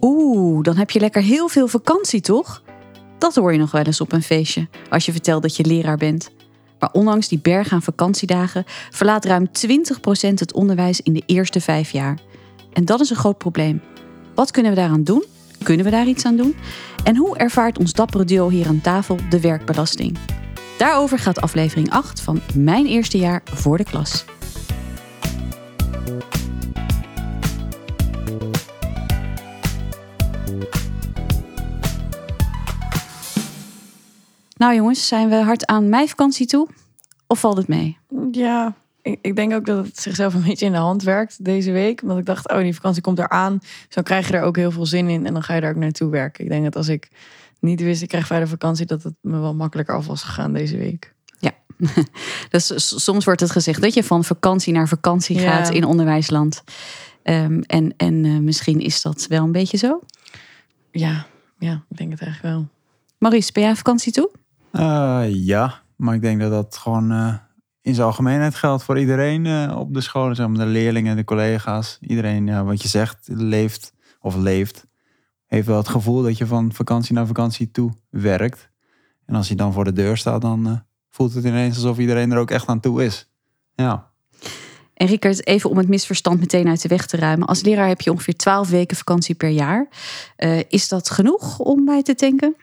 Oeh, dan heb je lekker heel veel vakantie, toch? Dat hoor je nog wel eens op een feestje, als je vertelt dat je leraar bent. Maar ondanks die berg aan vakantiedagen verlaat ruim 20% het onderwijs in de eerste vijf jaar. En dat is een groot probleem. Wat kunnen we daaraan doen? Kunnen we daar iets aan doen? En hoe ervaart ons dappere duo hier aan tafel de werkbelasting? Daarover gaat aflevering 8 van Mijn Eerste Jaar voor de Klas. Nou jongens, zijn we hard aan meivakantie toe? Of valt het mee? Ja, ik, ik denk ook dat het zichzelf een beetje in de hand werkt deze week. Omdat ik dacht, oh, die vakantie komt eraan. Dus dan krijg je er ook heel veel zin in en dan ga je daar ook naartoe werken. Ik denk dat als ik niet wist, ik krijg verder vakantie, dat het me wel makkelijker af was gegaan deze week. Ja, dus soms wordt het gezegd dat je van vakantie naar vakantie Ja. gaat in onderwijsland. Ehm, en en eh, misschien is dat wel een beetje zo. Ja, ja, ik denk het eigenlijk wel. Maurice, ben jij vakantie toe? Eh, ja, maar ik denk dat dat gewoon eh, in zijn algemeenheid geldt voor iedereen eh, op de scholen. Zeg de leerlingen, de collega's. Iedereen, wat je zegt, leeft of leeft. Heeft wel het gevoel dat je van vakantie naar vakantie toe werkt. En als je dan voor de deur staat, dan voelt het ineens alsof iedereen er ook echt aan toe is. Ja, En Rickert, even om het misverstand meteen uit de weg te ruimen. Als leraar heb je ongeveer 12 weken vakantie per jaar. Is dat genoeg om bij te tanken?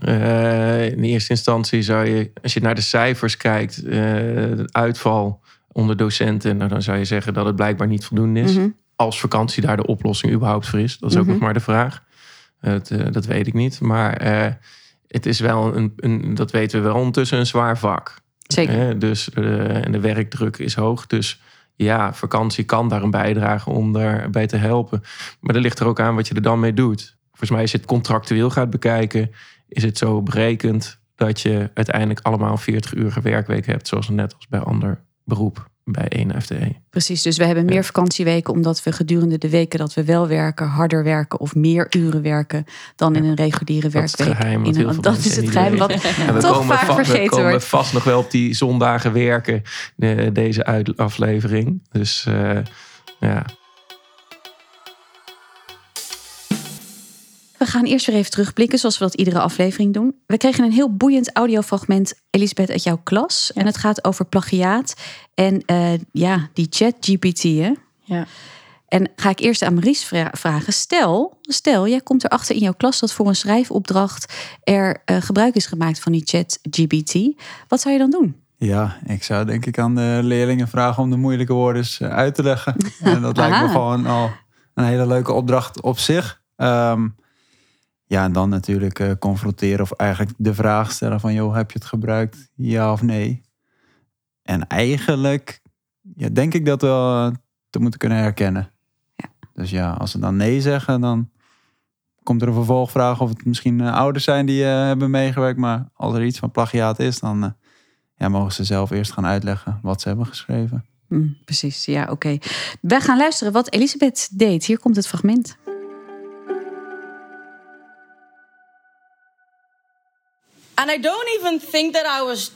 Eh, in eerste instantie zou je, als je naar de cijfers kijkt, de uitval onder docenten, nou, dan zou je zeggen dat het blijkbaar niet voldoende is. Mhm. Als vakantie daar de oplossing überhaupt voor is. Dat is ook Mhm. nog maar de vraag. Het, eh, dat weet ik niet. Maar het is wel een, een, dat weten we wel ondertussen, een zwaar vak. Zeker. Dus en de werkdruk is hoog. Dus ja, vakantie kan daar een bijdrage om daarbij te helpen. Maar dat ligt er ook aan wat je er dan mee doet. Volgens mij, als je het contractueel gaat bekijken, is het zo berekend dat je uiteindelijk allemaal 40 uur werkweek hebt, zoals net als bij ander beroep bij één FTE. Precies, dus we hebben meer vakantieweken omdat we gedurende de weken dat we wel werken, harder werken of meer uren werken dan in een reguliere Dat is het werkweek. geheim. wat In heel een- veel dat is het geheim wat En we toch komen vaak va- we vergeten komen wordt. vast nog wel op die zondagen werken, eh, deze aflevering. Dus eh, ja, We gaan eerst weer even terugblikken, zoals we dat iedere aflevering doen. We kregen een heel boeiend audiofragment, Elisabeth, uit jouw klas. En het gaat over plagiaat en eh, ja, die chat GPT. Hè? Ja. En ga ik eerst aan Maries vra- vragen. Stel, stel, jij komt erachter in jouw klas dat voor een schrijfopdracht er eh, gebruik is gemaakt van die chat GPT. Wat zou je dan doen? Ja, ik zou denk ik aan de leerlingen vragen om de moeilijke woorden eens, eh, uit te leggen. En dat lijkt me gewoon al een hele leuke opdracht op zich. Ehm, ja, en dan natuurlijk eh, confronteren of eigenlijk de vraag stellen van... joh, heb je het gebruikt? Ja of nee? En eigenlijk ja, denk ik dat wel eh, te moeten kunnen herkennen. Ja. Dus ja, als ze dan nee zeggen, dan komt er een vervolgvraag... of het misschien eh, ouders zijn die hebben meegewerkt. Maar als er iets van plagiaat is, dan... ja, mogen ze zelf eerst gaan uitleggen wat ze hebben geschreven. Hm, precies, ja, oké. We gaan luisteren wat Elisabeth deed. Hier komt het fragment. And I don't even think that I was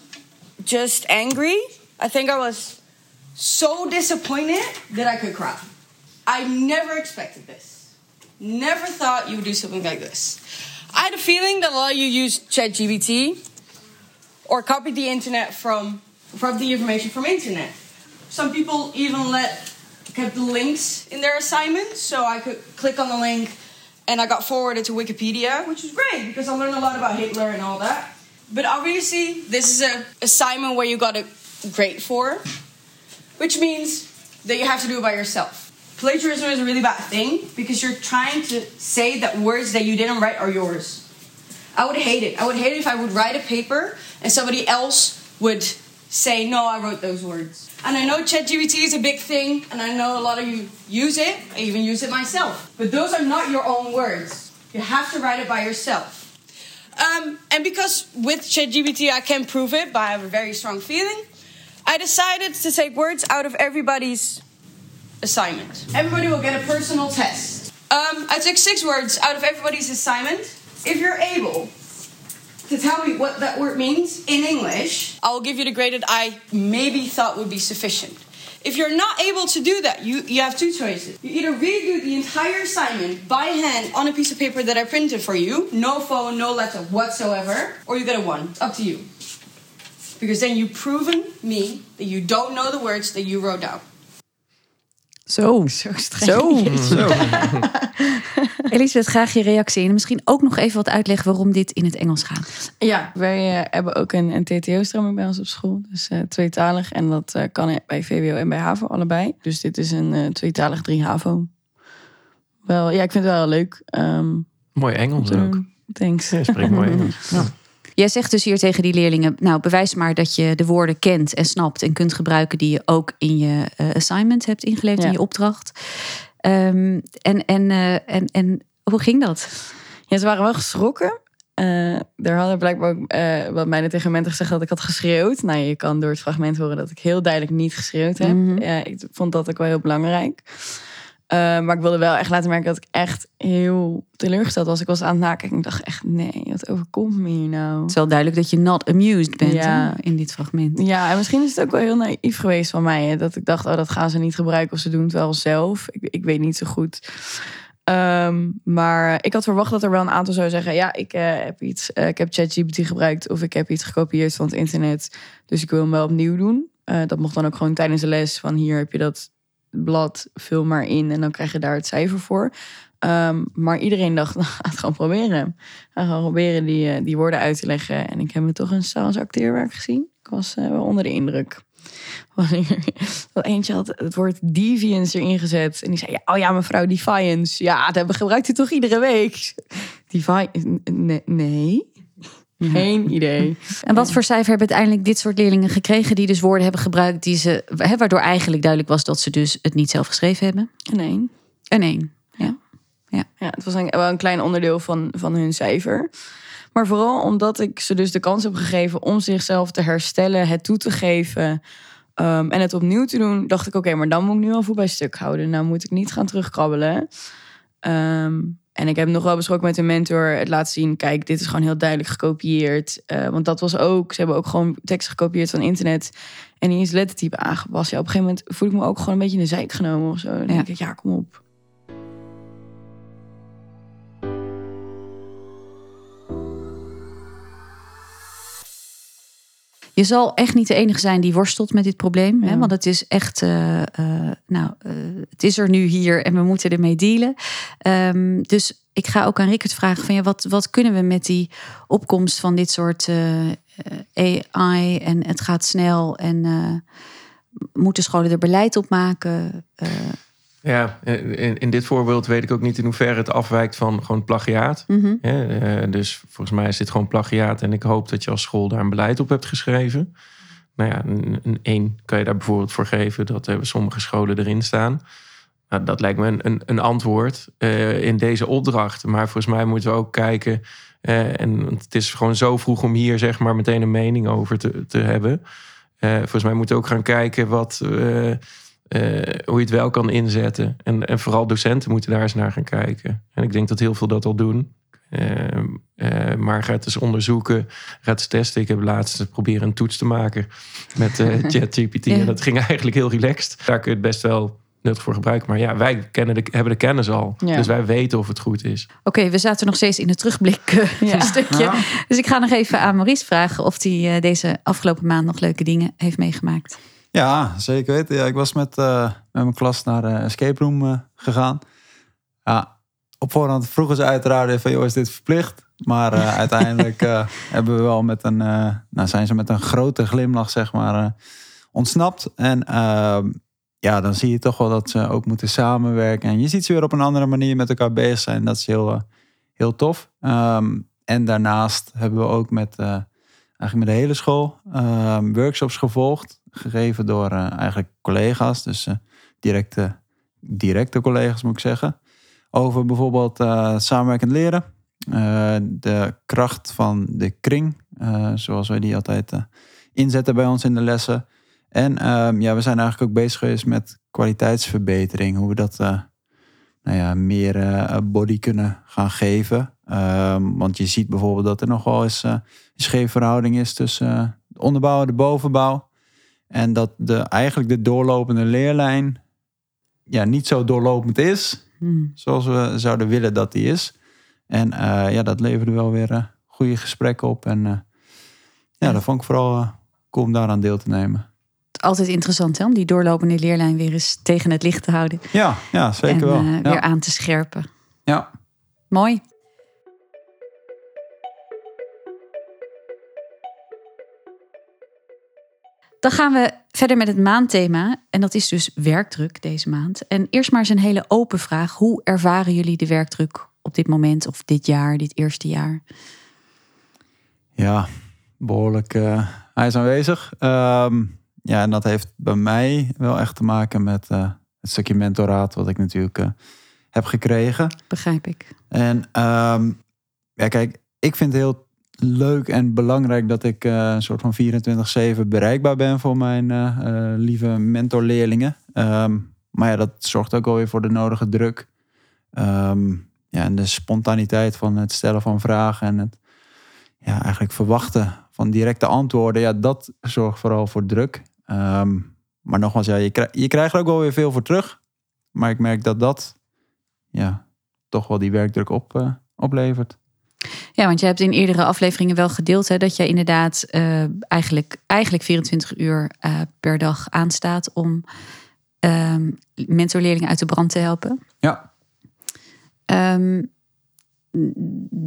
just angry. I think I was so disappointed that I could cry. I never expected this. Never thought you would do something like this. I had a feeling that a lot of you use ChatGPT or copied the internet from from the information from internet. Some people even let kept the links in their assignments, so I could click on the link and I got forwarded to Wikipedia, which was great because I learned a lot about Hitler and all that. But obviously, this is a assignment where you got a grade for, which means that you have to do it by yourself. Plagiarism is a really bad thing because you're trying to say that words that you didn't write are yours. I would hate it. I would hate it if I would write a paper and somebody else would say, No, I wrote those words. And I know ChatGPT is a big thing, and I know a lot of you use it. I even use it myself. But those are not your own words. You have to write it by yourself. Um, and because with ChatGPT I can prove it, but I have a very strong feeling, I decided to take words out of everybody's assignment. Everybody will get a personal test. Um, I took six words out of everybody's assignment. If you're able to tell me what that word means in English, I will give you the grade that I maybe thought would be sufficient. If you're not able to do that, you, you have two choices. You either redo the entire assignment by hand on a piece of paper that I printed for you, no phone, no laptop whatsoever, or you get a one. Up to you. Because then you've proven me that you don't know the words that you wrote down. Zo. Zo streng. Zo. Elisabeth, graag je reactie. En misschien ook nog even wat uitleggen waarom dit in het Engels gaat. Ja, wij eh, hebben ook een, een TTO-stroming bij ons op school. Dus eh, tweetalig. En dat eh, kan bij VWO en bij HAVO allebei. Dus dit is een eh, tweetalig 3 HAVO. Wel, ja, ik vind het wel leuk. ehm, Mooi Engels ook. doen. Thanks. Ja, je spreekt mooi Engels. Ja. Jij zegt dus hier tegen die leerlingen: Nou, bewijs maar dat je de woorden kent en snapt en kunt gebruiken die je ook in je eh, assignment hebt ingeleverd, Ja. in je opdracht. Ehm, en, en, eh, en, en hoe ging dat? Ja, ze waren wel geschrokken. Eh er hadden blijkbaar ook wat mij tegen mensen gezegd dat ik had geschreeuwd. Nou, je kan door het fragment horen dat ik heel duidelijk niet geschreeuwd heb. Mhm. Ja, ik vond dat ook wel heel belangrijk. Eh, maar ik wilde wel echt laten merken dat ik echt heel teleurgesteld was. Ik was aan het nakijken en ik dacht echt, nee, wat overkomt me hier nou? Het is wel duidelijk dat je not amused bent Ja. hè, in dit fragment. Ja, en misschien is het ook wel heel naïef geweest van mij. Hè, dat ik dacht, oh, dat gaan ze niet gebruiken of ze doen het wel zelf. Ik, ik weet niet zo goed. Ehm, maar ik had verwacht dat er wel een aantal zou zeggen... ja, ik, eh, heb, iets, eh, ik heb ChatGPT gebruikt of ik heb iets gekopieerd van het internet. Dus ik wil hem wel opnieuw doen. Dat mocht dan ook gewoon tijdens de les van hier heb je dat blad, vul maar in en dan krijg je daar het cijfer voor. Ehm, maar iedereen dacht, nou, ga het gewoon proberen. Ga gewoon proberen die, eh, die woorden uit te leggen. En ik heb me toch een als acteerwerk gezien. Ik was eh, wel onder de indruk. Eentje had het woord deviance erin gezet. En die zei, oh ja, mevrouw Defiance. Ja, dat gebruikt u toch iedere week? Defiance? Nee. Nee. Geen idee. En wat voor cijfer hebben uiteindelijk dit soort leerlingen gekregen die dus woorden hebben gebruikt die ze, hè, waardoor eigenlijk duidelijk was dat ze dus het niet zelf geschreven hebben? Nee. Een één. Ja. Ja, het was een, wel een klein onderdeel van, van hun cijfer. Maar vooral omdat ik ze dus de kans heb gegeven om zichzelf te herstellen, het toe te geven ehm, en het opnieuw te doen, dacht ik: oké, maar dan moet ik nu al voet bij stuk houden. Nou moet ik niet gaan terugkrabbelen. Ehm, en ik heb nog wel besproken met een mentor het laten zien: kijk, dit is gewoon heel duidelijk gekopieerd. Eh, want dat was ook, ze hebben ook gewoon tekst gekopieerd van internet. En die is lettertype aangepast. Ja, op een gegeven moment voel ik me ook gewoon een beetje in de zijk genomen of zo. Dan denk ik: ja, kom op. Je zal echt niet de enige zijn die worstelt met dit probleem. Hè? Want het is echt, eh, eh, nou, eh, het is er nu hier en we moeten ermee dealen. Ehm, dus ik ga ook aan Rickert vragen van ja, wat, wat kunnen we met die opkomst van dit soort AI en het gaat snel en moeten scholen er beleid op maken? Ja, in, in dit voorbeeld weet ik ook niet in hoeverre het afwijkt van gewoon plagiaat. mhm. Eh, dus volgens mij is dit gewoon plagiaat. En ik hoop dat je als school daar een beleid op hebt geschreven. Nou ja, een, een 1 kan je daar bijvoorbeeld voor geven. Dat hebben sommige scholen erin staan. Nou, dat lijkt me een, een, een antwoord eh, in deze opdracht. Maar volgens mij moeten we ook kijken. eh, en het is gewoon zo vroeg om hier zeg maar meteen een mening over te, te hebben. Volgens mij moeten we ook gaan kijken wat, eh, hoe je het wel kan inzetten. En, en vooral docenten moeten daar eens naar gaan kijken. En ik denk dat heel veel dat al doen. Eh, eh, maar ga het eens onderzoeken. Ga het eens testen. Ik heb laatst proberen een toets te maken met eh, ChatGPT. Ja. En dat ging eigenlijk heel relaxed. Daar kun je het best wel nuttig voor gebruiken. Maar ja, wij kennen de, hebben de kennis al. Ja. Dus wij weten of het goed is. Oké, we zaten nog steeds in het terugblik Ja. stukje. Dus ik ga nog even aan Maurice vragen of hij eh, deze afgelopen maand nog leuke dingen heeft meegemaakt. Ja, zeker weten. Ja, ik was met, eh, met mijn klas naar de escape room eh, gegaan. Ja, op voorhand vroegen ze uiteraard van, joh, is dit verplicht? Maar eh, uiteindelijk eh, hebben we wel met een, eh, nou zijn ze met een grote glimlach, zeg maar, eh, ontsnapt. En ehm, ja, dan zie je toch wel dat ze ook moeten samenwerken. En je ziet ze weer op een andere manier met elkaar bezig zijn. Dat is heel, eh, heel tof. Ehm, en daarnaast hebben we ook met, eh, eigenlijk met de hele school ehm, workshops gevolgd. Gegeven door eh, eigenlijk collega's. Dus eh, directe, directe collega's moet ik zeggen. Over bijvoorbeeld eh, samenwerkend leren. De kracht van de kring. zoals wij die altijd inzetten bij ons in de lessen. En ehm, ja, we zijn eigenlijk ook bezig geweest met kwaliteitsverbetering. Hoe we dat nou ja, meer body kunnen gaan geven. Ehm, want je ziet bijvoorbeeld dat er nog wel eens eh, een scheef verhouding is tussen de onderbouw en de bovenbouw. En dat de, eigenlijk de doorlopende leerlijn ja, niet zo doorlopend is Hmm. zoals we zouden willen dat die is. En eh, ja, dat leverde wel weer eh, goede gesprekken op. En eh, ja, dat vond ik vooral cool om daaraan deel te nemen. Altijd interessant hè, om die doorlopende leerlijn weer eens tegen het licht te houden. Ja, ja zeker en wel. eh, weer ja. aan te scherpen. ja. Mooi. Dan gaan we verder met het maandthema. En dat is dus werkdruk deze maand. En eerst maar eens een hele open vraag. Hoe ervaren jullie de werkdruk op dit moment of dit jaar, dit eerste jaar? Ja, behoorlijk. eh, hij is aanwezig. Ehm, ja, en dat heeft bij mij wel echt te maken met eh, het stukje mentoraat wat ik natuurlijk eh, heb gekregen. Begrijp ik. En ehm, ja, kijk, ik vind het heel leuk en belangrijk dat ik eh, een soort van 24-7 bereikbaar ben voor mijn eh, eh, lieve mentorleerlingen. Ehm, maar ja, dat zorgt ook wel weer voor de nodige druk. Ehm, ja, en de spontaniteit van het stellen van vragen en het ja, eigenlijk verwachten van directe antwoorden. Ja, dat zorgt vooral voor druk. Ehm, maar nogmaals, ja, je, krij- je krijgt er ook wel weer veel voor terug. Maar ik merk dat dat ja, toch wel die werkdruk op, oplevert. Ja, want je hebt in eerdere afleveringen wel gedeeld hè, dat je inderdaad eh, eigenlijk, eigenlijk 24 uur eh, per dag aanstaat om ehm mentorleerlingen uit de brand te helpen. Ja, Ehm,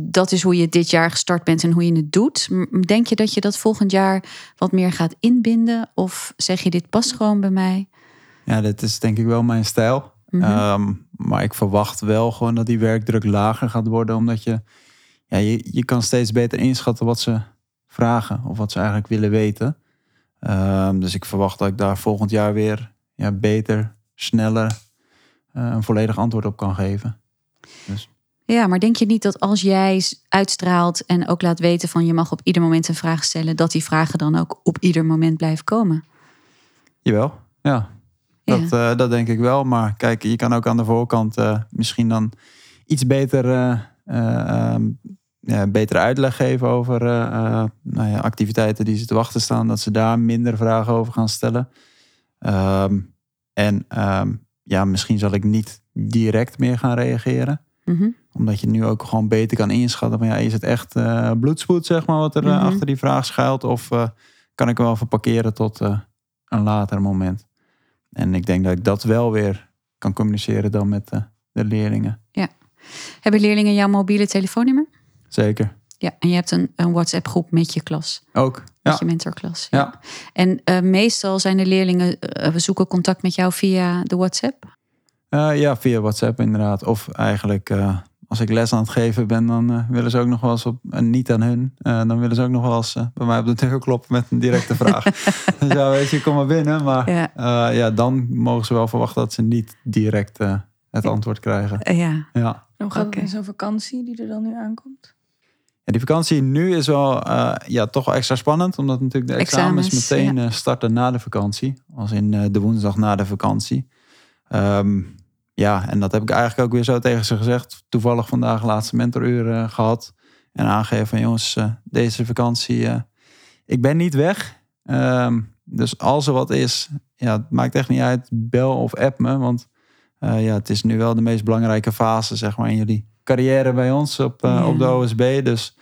dat is hoe je dit jaar gestart bent en hoe je het doet. Denk je dat je dat volgend jaar wat meer gaat inbinden? Of zeg je dit past gewoon bij mij? ja, dit is denk ik wel mijn stijl. Mhm. Ehm, maar ik verwacht wel gewoon dat die werkdruk lager gaat worden. Omdat je, ja, je, je kan steeds beter inschatten wat ze vragen. Of wat ze eigenlijk willen weten. Ehm, dus ik verwacht dat ik daar volgend jaar weer ja, beter, sneller eh, een volledig antwoord op kan geven. Ja, maar denk je niet dat als jij uitstraalt en ook laat weten van je mag op ieder moment een vraag stellen, dat die vragen dan ook op ieder moment blijven komen? Jawel, ja. Ja. Dat, eh, dat denk ik wel. Maar kijk, je kan ook aan de voorkant eh, misschien dan iets beter, ja, betere uitleg geven over eh, eh, nou ja, activiteiten die ze te wachten staan. Dat ze daar minder vragen over gaan stellen. Ehm, en ehm, ja, misschien zal ik niet direct meer gaan reageren. Mhm. Omdat je nu ook gewoon beter kan inschatten. Van, ja, is het echt eh, bloedspoed, zeg maar, wat er eh, Mhm. achter die vraag schuilt? Of eh, kan ik hem wel verparkeren tot eh, een later moment? En ik denk dat ik dat wel weer kan communiceren dan met eh, de leerlingen. Hebben leerlingen jouw mobiele telefoonnummer? Zeker. Ja, en je hebt een, een WhatsApp groep met je klas, Ook. met Ja. je mentorklas. Ja. En eh, meestal zijn de leerlingen, eh, we zoeken contact met jou via de WhatsApp. Eh, ja, via WhatsApp inderdaad. Of eigenlijk als ik les aan het geven ben, dan willen ze ook nog wel eens op, en niet aan hun, dan willen ze ook nog wel eens bij mij op de deur kloppen met een directe vraag. dus ja, weet je, kom maar binnen. Maar Ja. ja, dan mogen ze wel verwachten dat ze niet direct het antwoord krijgen. Ja. Ja. Hoe gaat Oké. het in zo'n vakantie die er dan nu aankomt? Ja, die vakantie nu is wel eh, ja, toch wel extra spannend. Omdat natuurlijk de examens, Examens, meteen eh, starten na de vakantie. Als in eh, de woensdag na de vakantie. Ehm, ja, en dat heb ik eigenlijk ook weer zo tegen ze gezegd. Toevallig vandaag laatste mentoruur eh, gehad. En aangegeven van jongens, eh, deze vakantie, eh, ik ben niet weg. Ehm, dus als er wat is, ja, het maakt echt niet uit. Bel of app me. Want eh, ja, het is nu wel de meest belangrijke fase zeg maar, in jullie carrière bij ons op, eh, Ja. op de OSB. Dus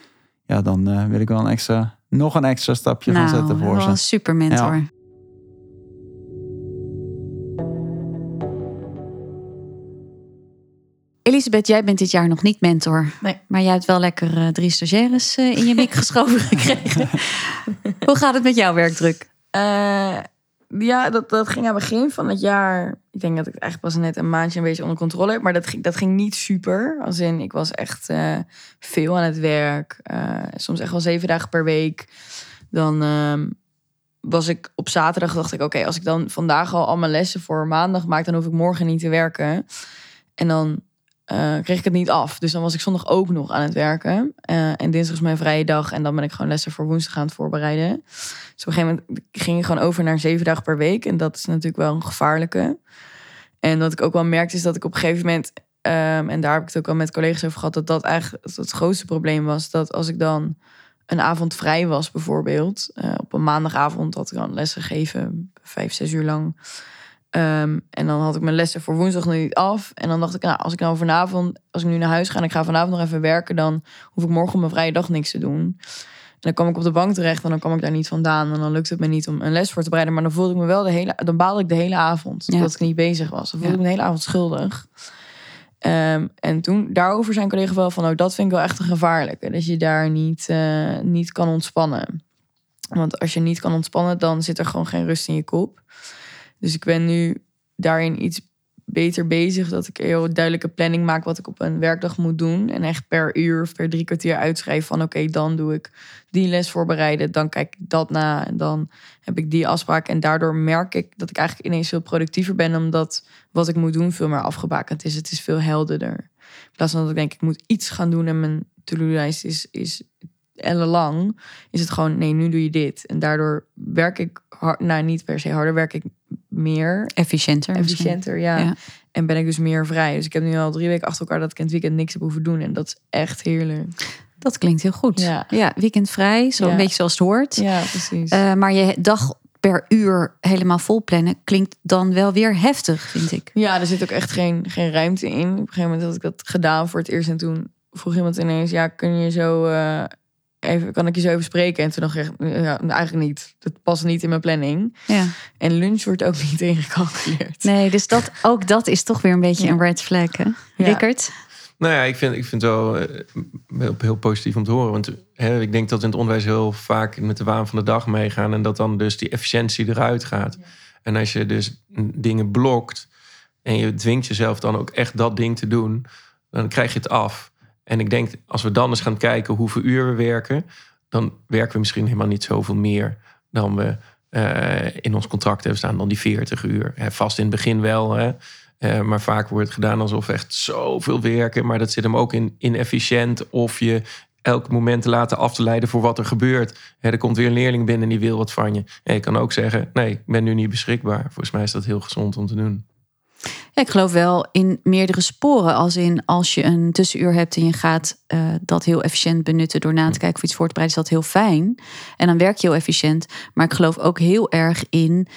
ja, dan eh, wil ik wel een extra, nog een extra stapje gaan Nou, zetten voor wel ze. een super mentor. Ja. Elisabeth, jij bent dit jaar nog niet mentor. Nee. Maar jij hebt wel lekker eh, drie stagiaires eh, in je mik geschoven gekregen. Hoe gaat het met jouw werkdruk? Ja, dat, dat ging aan het begin van het jaar. Ik denk dat ik eigenlijk pas net een maandje een beetje onder controle heb. Maar dat ging, dat ging niet super. Als in, ik was echt eh, veel aan het werk. Eh, soms echt wel zeven dagen per week. Dan ehm, was ik op zaterdag, dacht ik, oké, als ik dan vandaag al al mijn lessen voor maandag maak, dan hoef ik morgen niet te werken. En dan eh, kreeg ik het niet af. Dus dan was ik zondag ook nog aan het werken. Eh, en dinsdag is mijn vrije dag. En dan ben ik gewoon lessen voor woensdag aan het voorbereiden. Dus op een gegeven moment ging ik gewoon over naar zeven dagen per week. En dat is natuurlijk wel een gevaarlijke. En wat ik ook wel merkte is dat ik op een gegeven moment... ehm, en daar heb ik het ook al met collega's over gehad... dat dat eigenlijk het grootste probleem was. Dat als ik dan een avond vrij was, bijvoorbeeld. Eh, op een maandagavond had ik dan les gegeven, vijf, zes uur lang. Ehm, en dan had ik mijn lessen voor woensdag nog niet af. En dan dacht ik, nou, als ik nou vanavond, als ik nu naar huis ga en ik ga vanavond nog even werken, dan hoef ik morgen op mijn vrije dag niks te doen. En dan kwam ik op de bank terecht en dan kwam ik daar niet vandaan. En dan lukte het me niet om een les voor te bereiden. Maar dan voelde ik me wel de hele, dan baalde ik de hele avond Ja. dat ik niet bezig was. Dan voelde Ja. ik me de hele avond schuldig. Ehm, en toen, daarover zijn collega wel van, oh, dat vind ik wel echt een gevaarlijke. Dat je daar niet, eh, niet kan ontspannen. Want als je niet kan ontspannen, dan zit er gewoon geen rust in je kop. Dus ik ben nu daarin iets beter bezig. Dat ik heel duidelijke planning maak wat ik op een werkdag moet doen. En echt per uur of per drie kwartier uitschrijf van oké, dan doe ik die les voorbereiden. Dan kijk ik dat na en dan heb ik die afspraak. En daardoor merk ik dat ik eigenlijk ineens veel productiever ben. Omdat wat ik moet doen veel meer afgebakend is. Het is veel helderder. In plaats van dat ik denk ik moet iets gaan doen en mijn to-do-lijst is, is ellenlang. Is het gewoon nee, nu doe je dit. En daardoor werk ik hard, nou niet per se harder, werk ik meer Efficiënter. efficiënter, ja. Ja. En ben ik dus meer vrij. Dus ik heb nu al drie weken achter elkaar dat ik in het weekend niks heb hoeven doen. En dat is echt heerlijk. Dat klinkt heel goed. Ja. Ja, weekendvrij, zo een beetje zoals het hoort. Ja, precies. Eh, maar je dag per uur helemaal vol plannen klinkt dan wel weer heftig, vind ik. ja, er zit ook echt geen, geen ruimte in. Op een gegeven moment had ik dat gedaan voor het eerst. En toen vroeg iemand ineens, ja, kun je zo... eh, Even, kan ik je zo even spreken? En toen dacht ik, echt, ja, eigenlijk niet. Dat past niet in mijn planning. Ja. En lunch wordt ook niet ingecalculeerd. Nee, dus dat, ook dat is toch weer een beetje Ja. een red flag, hè? Ja. Rickert? Nou ja, ik vind, ik vind het wel eh, heel, heel positief om te horen. Want hè, ik denk dat we in het onderwijs heel vaak met de waan van de dag meegaan. En dat dan dus die efficiëntie eruit gaat. En als je dus dingen blokt en je dwingt jezelf dan ook echt dat ding te doen, dan krijg je het af. En ik denk, als we dan eens gaan kijken hoeveel uur we werken, dan werken we misschien helemaal niet zoveel meer dan we eh, in ons contract hebben staan, dan die 40 uur. Vast in het begin wel, hè. Eh, maar vaak wordt het gedaan alsof we echt zoveel werken. Maar dat zit hem ook in inefficiënt of je elk moment te laten af te leiden voor wat er gebeurt. Er komt weer een leerling binnen en die wil wat van je. En je kan ook zeggen, nee, ik ben nu niet beschikbaar. Volgens mij is dat heel gezond om te doen. Ja, ik geloof wel in meerdere sporen. Als in als je een tussenuur hebt en je gaat eh, dat heel efficiënt benutten door na te kijken of iets voor te bereiden, is dat heel fijn. En dan werk je heel efficiënt. Maar ik geloof ook heel erg in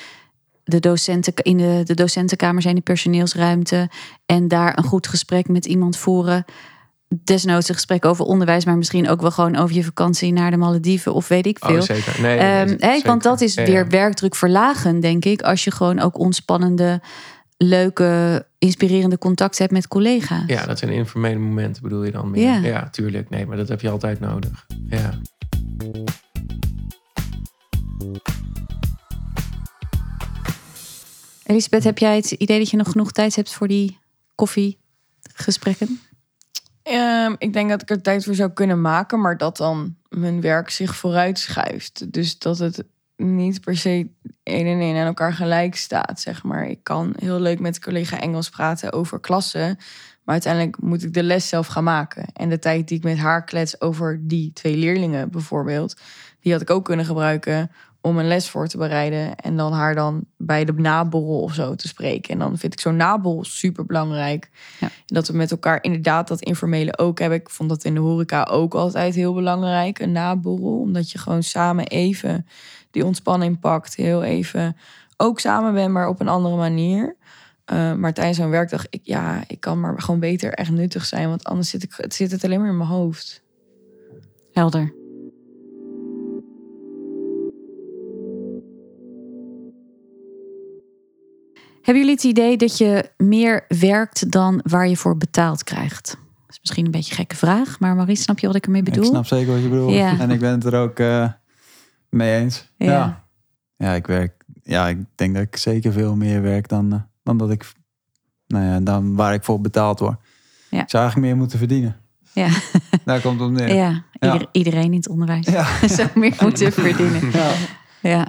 de docenten, in de, de docentenkamer zijn, de personeelsruimte. En daar een goed gesprek met iemand voeren. Desnoods een gesprek over onderwijs, maar misschien ook wel gewoon over je vakantie naar de Malediven of weet ik veel. Oh, zeker. Nee, nee, want dat is weer werkdruk verlagen, denk ik. Als je gewoon ook ontspannende, leuke, inspirerende contact hebt met collega's. Ja, dat zijn informele momenten bedoel je dan meer. Ja. Ja. tuurlijk. Nee, maar dat heb je altijd nodig. Ja. Elisabeth, heb jij het idee dat je nog genoeg tijd hebt voor die koffiegesprekken? Ehm, ik denk dat ik er tijd voor zou kunnen maken, maar dat dan mijn werk zich vooruit schuift. Dus dat het niet per se één en één aan elkaar gelijk staat, zeg maar. Ik kan heel leuk met collega Engels praten over klassen, maar uiteindelijk moet ik de les zelf gaan maken. En de tijd die ik met haar klets over die twee leerlingen bijvoorbeeld, die had ik ook kunnen gebruiken om een les voor te bereiden en dan haar dan bij de naborrel of zo te spreken. En dan vind ik zo'n naborrel super belangrijk. En dat we met elkaar inderdaad dat informele ook hebben. Ik vond dat in de horeca ook altijd heel belangrijk, een naborrel. Omdat je gewoon samen even die ontspanning pakt. Heel even ook samen bent, maar op een andere manier. Uh, maar tijdens zo'n werkdag, ik, ja, ik kan maar gewoon beter echt nuttig zijn. Want anders zit, ik, het zit het alleen maar in mijn hoofd. Helder. Hebben jullie het idee dat je meer werkt dan waar je voor betaald krijgt? Dat is misschien een beetje een gekke vraag, maar Marie, snap je wat ik ermee bedoel? Ik snap zeker wat je bedoelt. Ja. En ik ben het er ook eh, mee eens. Ja. Ja. ja. ik werk. Ja, ik denk dat ik zeker veel meer werk dan, eh, dan dat ik. Nou ja, dan waar ik voor betaald word. Ja. Ik zou eigenlijk meer moeten verdienen. Ja, Daar komt het op neer. ja. Ieder- iedereen in het onderwijs Ja. zou meer moeten verdienen. Ja.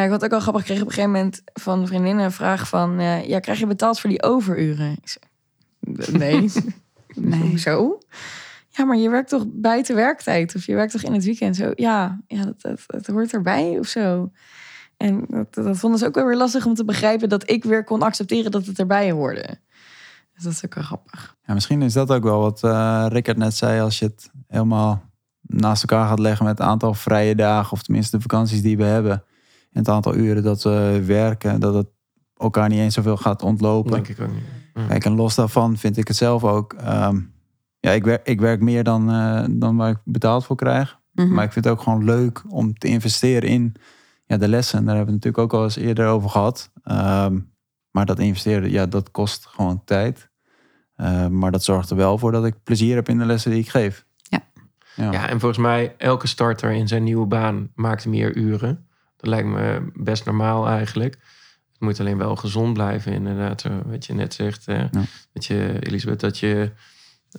Ja. Ik had ook al grappig. Ik kreeg op een gegeven moment van vriendinnen een vraag van... eh, ja, krijg je betaald voor die overuren? Ik zei, nee. Nee. Hoezo? Ja, maar je werkt toch buiten werktijd? Of je werkt toch in het weekend? Zo, ja, ja dat, dat, dat hoort erbij of zo. En dat, dat vonden ze ook wel weer lastig om te begrijpen... dat ik weer kon accepteren dat het erbij hoorde. Dus dat is ook wel grappig. Ja, misschien is dat ook wel wat eh Rickert net zei. Als je het helemaal naast elkaar gaat leggen met het aantal vrije dagen, of tenminste de vakanties die we hebben, en het aantal uren dat we werken, dat het elkaar niet eens zoveel gaat ontlopen. Denk ik ook niet. Ja. Kijk, en los daarvan vind ik het zelf ook. ehm, ja, ik werk, ik werk meer dan, eh, dan waar ik betaald voor krijg. Mhm. Maar ik vind het ook gewoon leuk om te investeren in ja, de lessen. Daar hebben we het natuurlijk ook al eens eerder over gehad. Ehm, maar dat investeren, ja, dat kost gewoon tijd. Eh, maar dat zorgt er wel voor dat ik plezier heb in de lessen die ik geef. Ja. Ja. Ja, en volgens mij, elke starter in zijn nieuwe baan maakt meer uren. Dat lijkt me best normaal eigenlijk. Het moet alleen wel gezond blijven, inderdaad. Wat je net zegt, Ja. dat je, Elisabeth, dat je,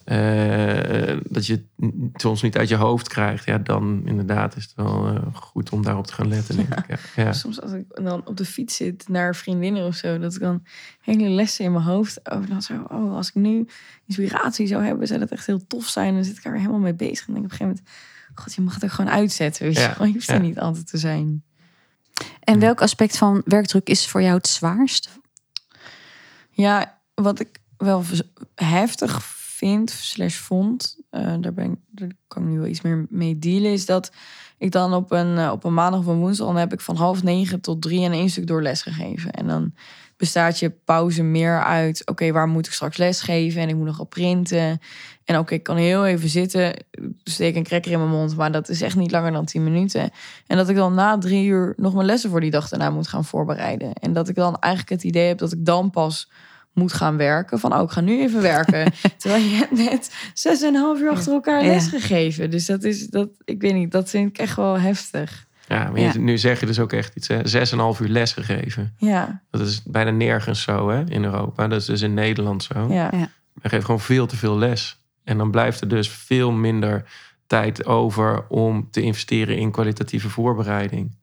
eh, dat je het soms niet uit je hoofd krijgt. Ja, dan inderdaad is het wel eh, goed om daarop te gaan letten, denk ik. Ja. Ja. Soms als ik dan op de fiets zit naar vriendinnen of zo, dat ik dan hele lessen in mijn hoofd over dan zo, oh, als ik nu inspiratie zou hebben, zou dat echt heel tof zijn. En dan zit ik er weer helemaal mee bezig en denk ik op een gegeven moment, god, je mag het ook gewoon uitzetten, weet je. Je hoeft er niet altijd te zijn. En welk aspect van werkdruk is voor jou het zwaarst? Ja, wat ik wel heftig vind, slash vond, eh, daar, ben ik, daar kan ik nu wel iets meer mee dealen, is dat ik dan op een, eh, op een maandag of een woensdag, dan heb ik van half negen tot drie en één stuk door les gegeven. En dan bestaat je pauze meer uit, oké, waar moet ik straks les geven? En ik moet nog op printen. En oké, ik kan heel even zitten, steek een cracker in mijn mond, maar dat is echt niet langer dan tien minuten. En dat ik dan na drie uur nog mijn lessen voor die dag daarna moet gaan voorbereiden. En dat ik dan eigenlijk het idee heb dat ik dan pas moet gaan werken. Van, oh, ik ga nu even werken. Terwijl je hebt net zes en een half uur achter elkaar les gegeven. Dus dat is, dat, ik weet niet, dat vind ik echt wel heftig. Ja, maar je- Ja. nu zeg je dus ook echt iets. hè. Zes en een half uur les gegeven. Ja, Dat is bijna nergens zo hè, in Europa. Dat is dus in Nederland zo. ja. We geven gewoon veel te veel les. En dan blijft er dus veel minder tijd over om te investeren in kwalitatieve voorbereiding.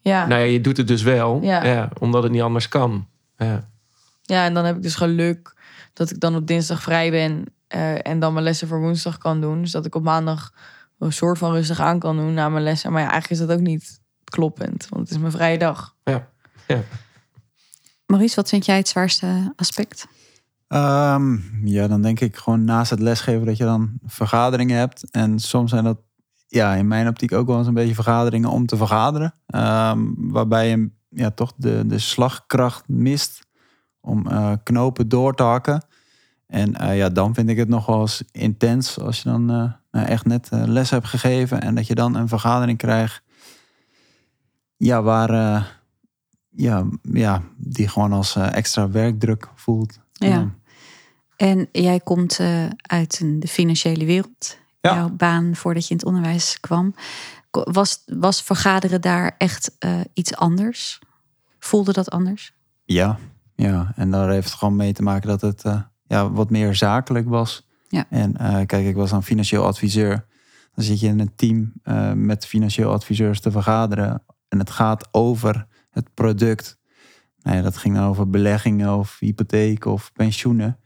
ja. Nou ja, je doet het dus wel, Ja. ja. omdat het niet anders kan. Ja. Ja, en dan heb ik dus geluk dat ik dan op dinsdag vrij ben eh, en dan mijn lessen voor woensdag kan doen. Dus dat ik op maandag een soort van rustig aan kan doen na mijn lessen. Maar ja, eigenlijk is dat ook niet kloppend, want het is mijn vrije dag. Ja. Maurice, wat vind jij het zwaarste aspect? Ehm, ja, dan denk ik gewoon naast het lesgeven dat je dan vergaderingen hebt. En soms zijn dat ja, in mijn optiek ook wel eens een beetje vergaderingen om te vergaderen. Ehm, waarbij je ja, toch de, de slagkracht mist om eh, knopen door te hakken. En eh, ja, dan vind ik het nog wel eens intens als je dan eh, echt net eh, les hebt gegeven. En dat je dan een vergadering krijgt. Ja, waar eh, ja, ja, die gewoon als eh, extra werkdruk voelt. Ja. En jij komt eh, uit een, de financiële wereld. Ja. Jouw baan voordat je in het onderwijs kwam. Was, was vergaderen daar echt eh, iets anders? Voelde dat anders? Ja, ja, en daar heeft het gewoon mee te maken dat het eh, ja, wat meer zakelijk was. Ja. En eh, kijk, ik was dan financieel adviseur. Dan zit je in een team eh, met financieel adviseurs te vergaderen. En het gaat over het product. Nou ja, dat ging dan over beleggingen of hypotheek of pensioenen.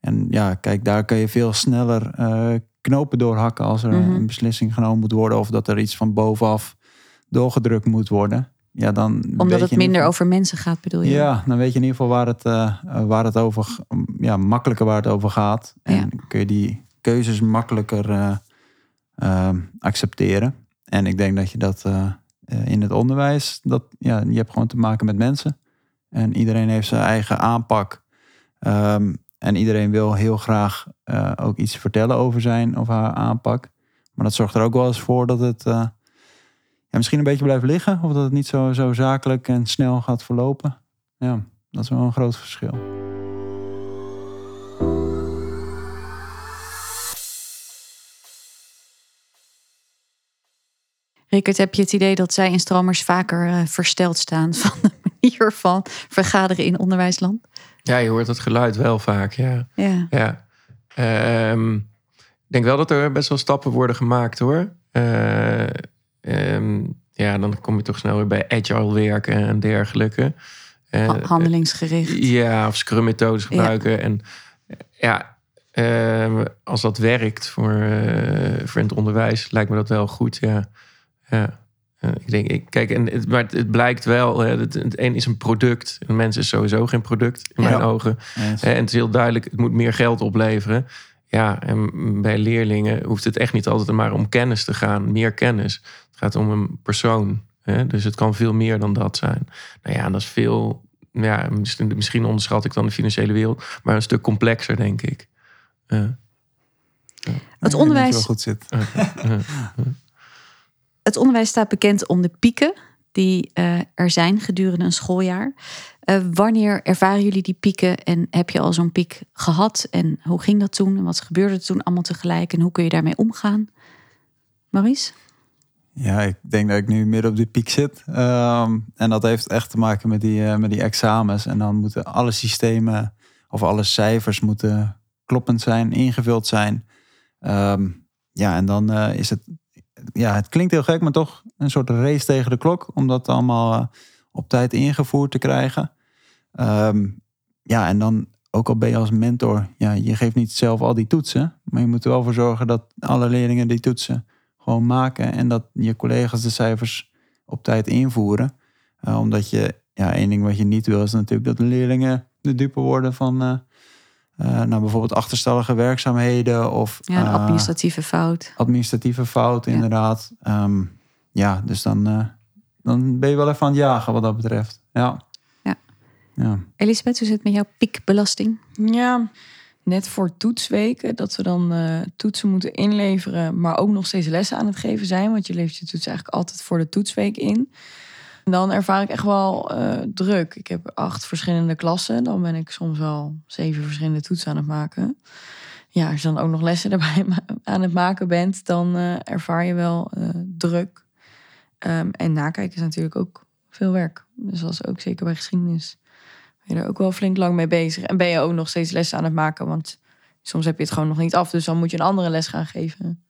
En ja, kijk, daar kun je veel sneller eh, knopen doorhakken als er Mhm. een beslissing genomen moet worden. Of dat er iets van bovenaf doorgedrukt moet worden. Ja, dan Omdat het minder geval- over mensen gaat, bedoel je? ja, dan weet je in ieder geval waar het, eh, waar het over, g- ja, makkelijker waar het over gaat. En Ja. kun je die keuzes makkelijker eh, eh, accepteren. En ik denk dat je dat eh, in het onderwijs, dat, ja, je hebt gewoon te maken met mensen. En iedereen heeft zijn eigen aanpak. Ehm, en iedereen wil heel graag ook iets vertellen over zijn of haar aanpak. Maar dat zorgt er ook wel eens voor dat het ja, misschien een beetje blijft liggen. Of dat het niet zo, zo zakelijk en snel gaat verlopen. Ja, dat is wel een groot verschil. Rickert, heb je het idee dat zij in stromers vaker eh, versteld staan van de manier van vergaderen in onderwijsland? ja, je hoort het geluid wel vaak, ja. Ja. Ja. Ehm, ik denk wel dat er best wel stappen worden gemaakt hoor. Eh, ehm, ja, dan kom je toch snel weer bij agile werken en dergelijke. Eh, Ha- handelingsgericht. ja, of scrum methodes gebruiken. En ja, ehm, als dat werkt voor, eh, voor het onderwijs, lijkt me dat wel goed. Ja, ja. Eh, ik denk, ik, kijk, en het, maar het, het blijkt wel, het, het een is een product. Een mens is sowieso geen product in Ja. mijn ogen. En het is heel duidelijk, het moet meer geld opleveren. Ja, en bij leerlingen hoeft het echt niet altijd maar om kennis te gaan, meer kennis. Het gaat om een persoon. Hè? Dus het kan veel meer dan dat zijn. Nou ja, dat is veel. Ja, misschien misschien onderschat ik dan de financiële wereld, maar een stuk complexer, denk ik. Eh, Het denk dat je onderwijs, wel goed zit. het onderwijs staat bekend om de pieken die eh, er zijn gedurende een schooljaar. Eh, wanneer ervaren jullie die pieken en heb je al zo'n piek gehad? En hoe ging dat toen? En wat gebeurde er toen allemaal tegelijk? En hoe kun je daarmee omgaan? Maurice? Ja, ik denk dat ik nu midden op die piek zit. Ehm, en dat heeft echt te maken met die, eh, met die examens. En dan moeten alle systemen of alle cijfers moeten kloppend zijn, ingevuld zijn. Ehm, ja, en dan eh, is het, ja, het klinkt heel gek, maar toch een soort race tegen de klok. Om dat allemaal eh, op tijd ingevoerd te krijgen. Ehm, ja, en dan ook al ben je als mentor, ja, je geeft niet zelf al die toetsen. Maar je moet er wel voor zorgen dat alle leerlingen die toetsen gewoon maken. En dat je collega's de cijfers op tijd invoeren. Eh, omdat je, ja, één ding wat je niet wil is natuurlijk dat de leerlingen de dupe worden van eh, eh, nou, bijvoorbeeld achterstallige werkzaamheden of Ja, een administratieve fout. administratieve fouten, Ja. inderdaad. Ehm, ja, dus dan, eh, dan ben je wel even aan het jagen wat dat betreft. Ja. Ja. ja. Elisabeth, hoe zit het met jouw piekbelasting? Ja, net voor toetsweken, dat we dan eh, toetsen moeten inleveren, maar ook nog steeds lessen aan het geven zijn. Want je levert je toets eigenlijk altijd voor de toetsweek in. Dan ervaar ik echt wel eh, druk. Ik heb acht verschillende klassen. Dan ben ik soms wel zeven verschillende toetsen aan het maken. Ja, als je dan ook nog lessen erbij aan het maken bent, dan eh, ervaar je wel druk. Ehm, en nakijken is natuurlijk ook veel werk. Dus dat ook zeker bij geschiedenis je er ook wel flink lang mee bezig. En ben je ook nog steeds lessen aan het maken. Want soms heb je het gewoon nog niet af. Dus dan moet je een andere les gaan geven.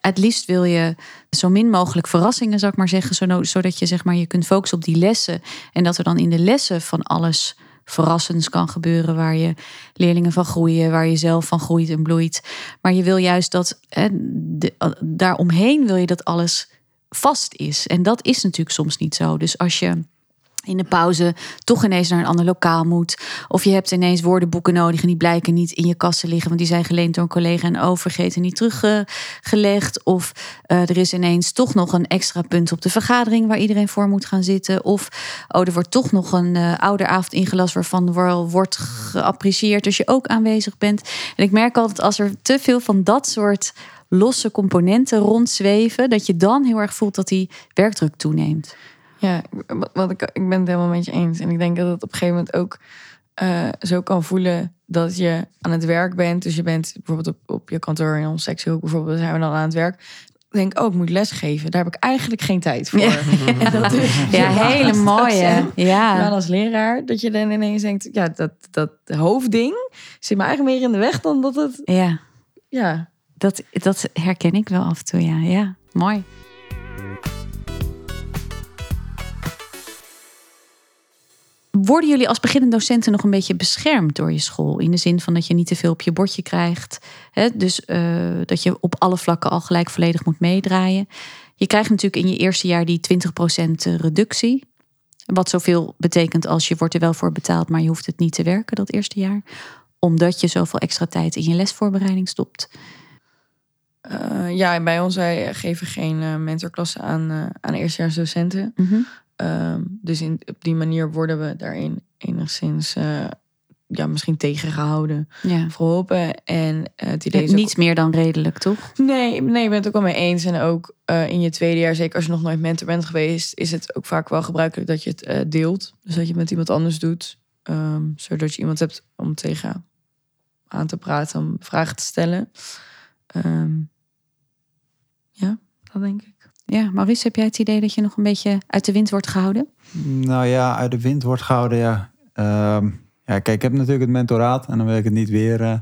Het liefst wil je zo min mogelijk verrassingen, zou ik maar zeggen, zodat je zeg maar je kunt focussen op die lessen en dat er dan in de lessen van alles verrassends kan gebeuren waar je leerlingen van groeien, waar je zelf van groeit en bloeit. Maar je wil juist dat hè, daaromheen wil je dat alles vast is en dat is natuurlijk soms niet zo. Dus als je in de pauze toch ineens naar een ander lokaal moet. Of je hebt ineens woordenboeken nodig en die blijken niet in je kassen liggen, want die zijn geleend door een collega en overgeten niet teruggelegd. Of eh, er is ineens toch nog een extra punt op de vergadering waar iedereen voor moet gaan zitten. Of oh, er wordt toch nog een eh, ouderavond ingelast waarvan wel wordt geapprecieerd als je ook aanwezig bent. En ik merk altijd als er te veel van dat soort losse componenten rondzweven, dat je dan heel erg voelt dat die werkdruk toeneemt. Ja, wat- ik, ik ben het helemaal met je eens. En ik denk dat het op een gegeven moment ook eh, zo kan voelen dat je aan het werk bent. Dus je bent bijvoorbeeld op, op je kantoor in ons sectiehoek bijvoorbeeld, zijn we dan aan het werk. Ik denk, oh, ik moet lesgeven. Daar heb ik eigenlijk geen tijd voor. En dat is- Ja, hele mooie. Ja. Maar als leraar, dat je dan ineens denkt, ja, dat, dat hoofdding zit me eigenlijk meer in de weg dan dat het, Ja, ja. Dat, dat herken ik wel af en toe. Ja, ja mooi. Worden jullie als beginnende docenten nog een beetje beschermd door je school? In de zin van dat je niet te veel op je bordje krijgt. Hè? Dus eh, dat je op alle vlakken al gelijk volledig moet meedraaien. Je krijgt natuurlijk in je eerste jaar die 20% reductie. Wat zoveel betekent als je wordt er wel voor betaald, maar je hoeft het niet te werken dat eerste jaar. Omdat je zoveel extra tijd in je lesvoorbereiding stopt. Eh, ja, bij ons, wij geven geen eh, mentorklassen aan, eh aan eerstejaarsdocenten. Mhm. Ehm, dus in, op die manier worden we daarin enigszins ja, misschien tegengehouden, Ja. geholpen. En het idee is ook- Niets meer dan redelijk, toch? Nee, nee, ik ben het ook wel mee eens. En ook in je tweede jaar, zeker als je nog nooit mentor bent geweest, is het ook vaak wel gebruikelijk dat je het deelt. Dus dat je het met iemand anders doet. ehm, zodat je iemand hebt om tegen aan te praten, om vragen te stellen. Ja, dat denk ik. Ja, Maurice, heb jij het idee dat je nog een beetje uit de wind wordt gehouden? Nou ja, uit de wind wordt gehouden, ja. Ehm, ja, kijk, ik heb natuurlijk het mentoraat en dan wil ik het niet weer eh,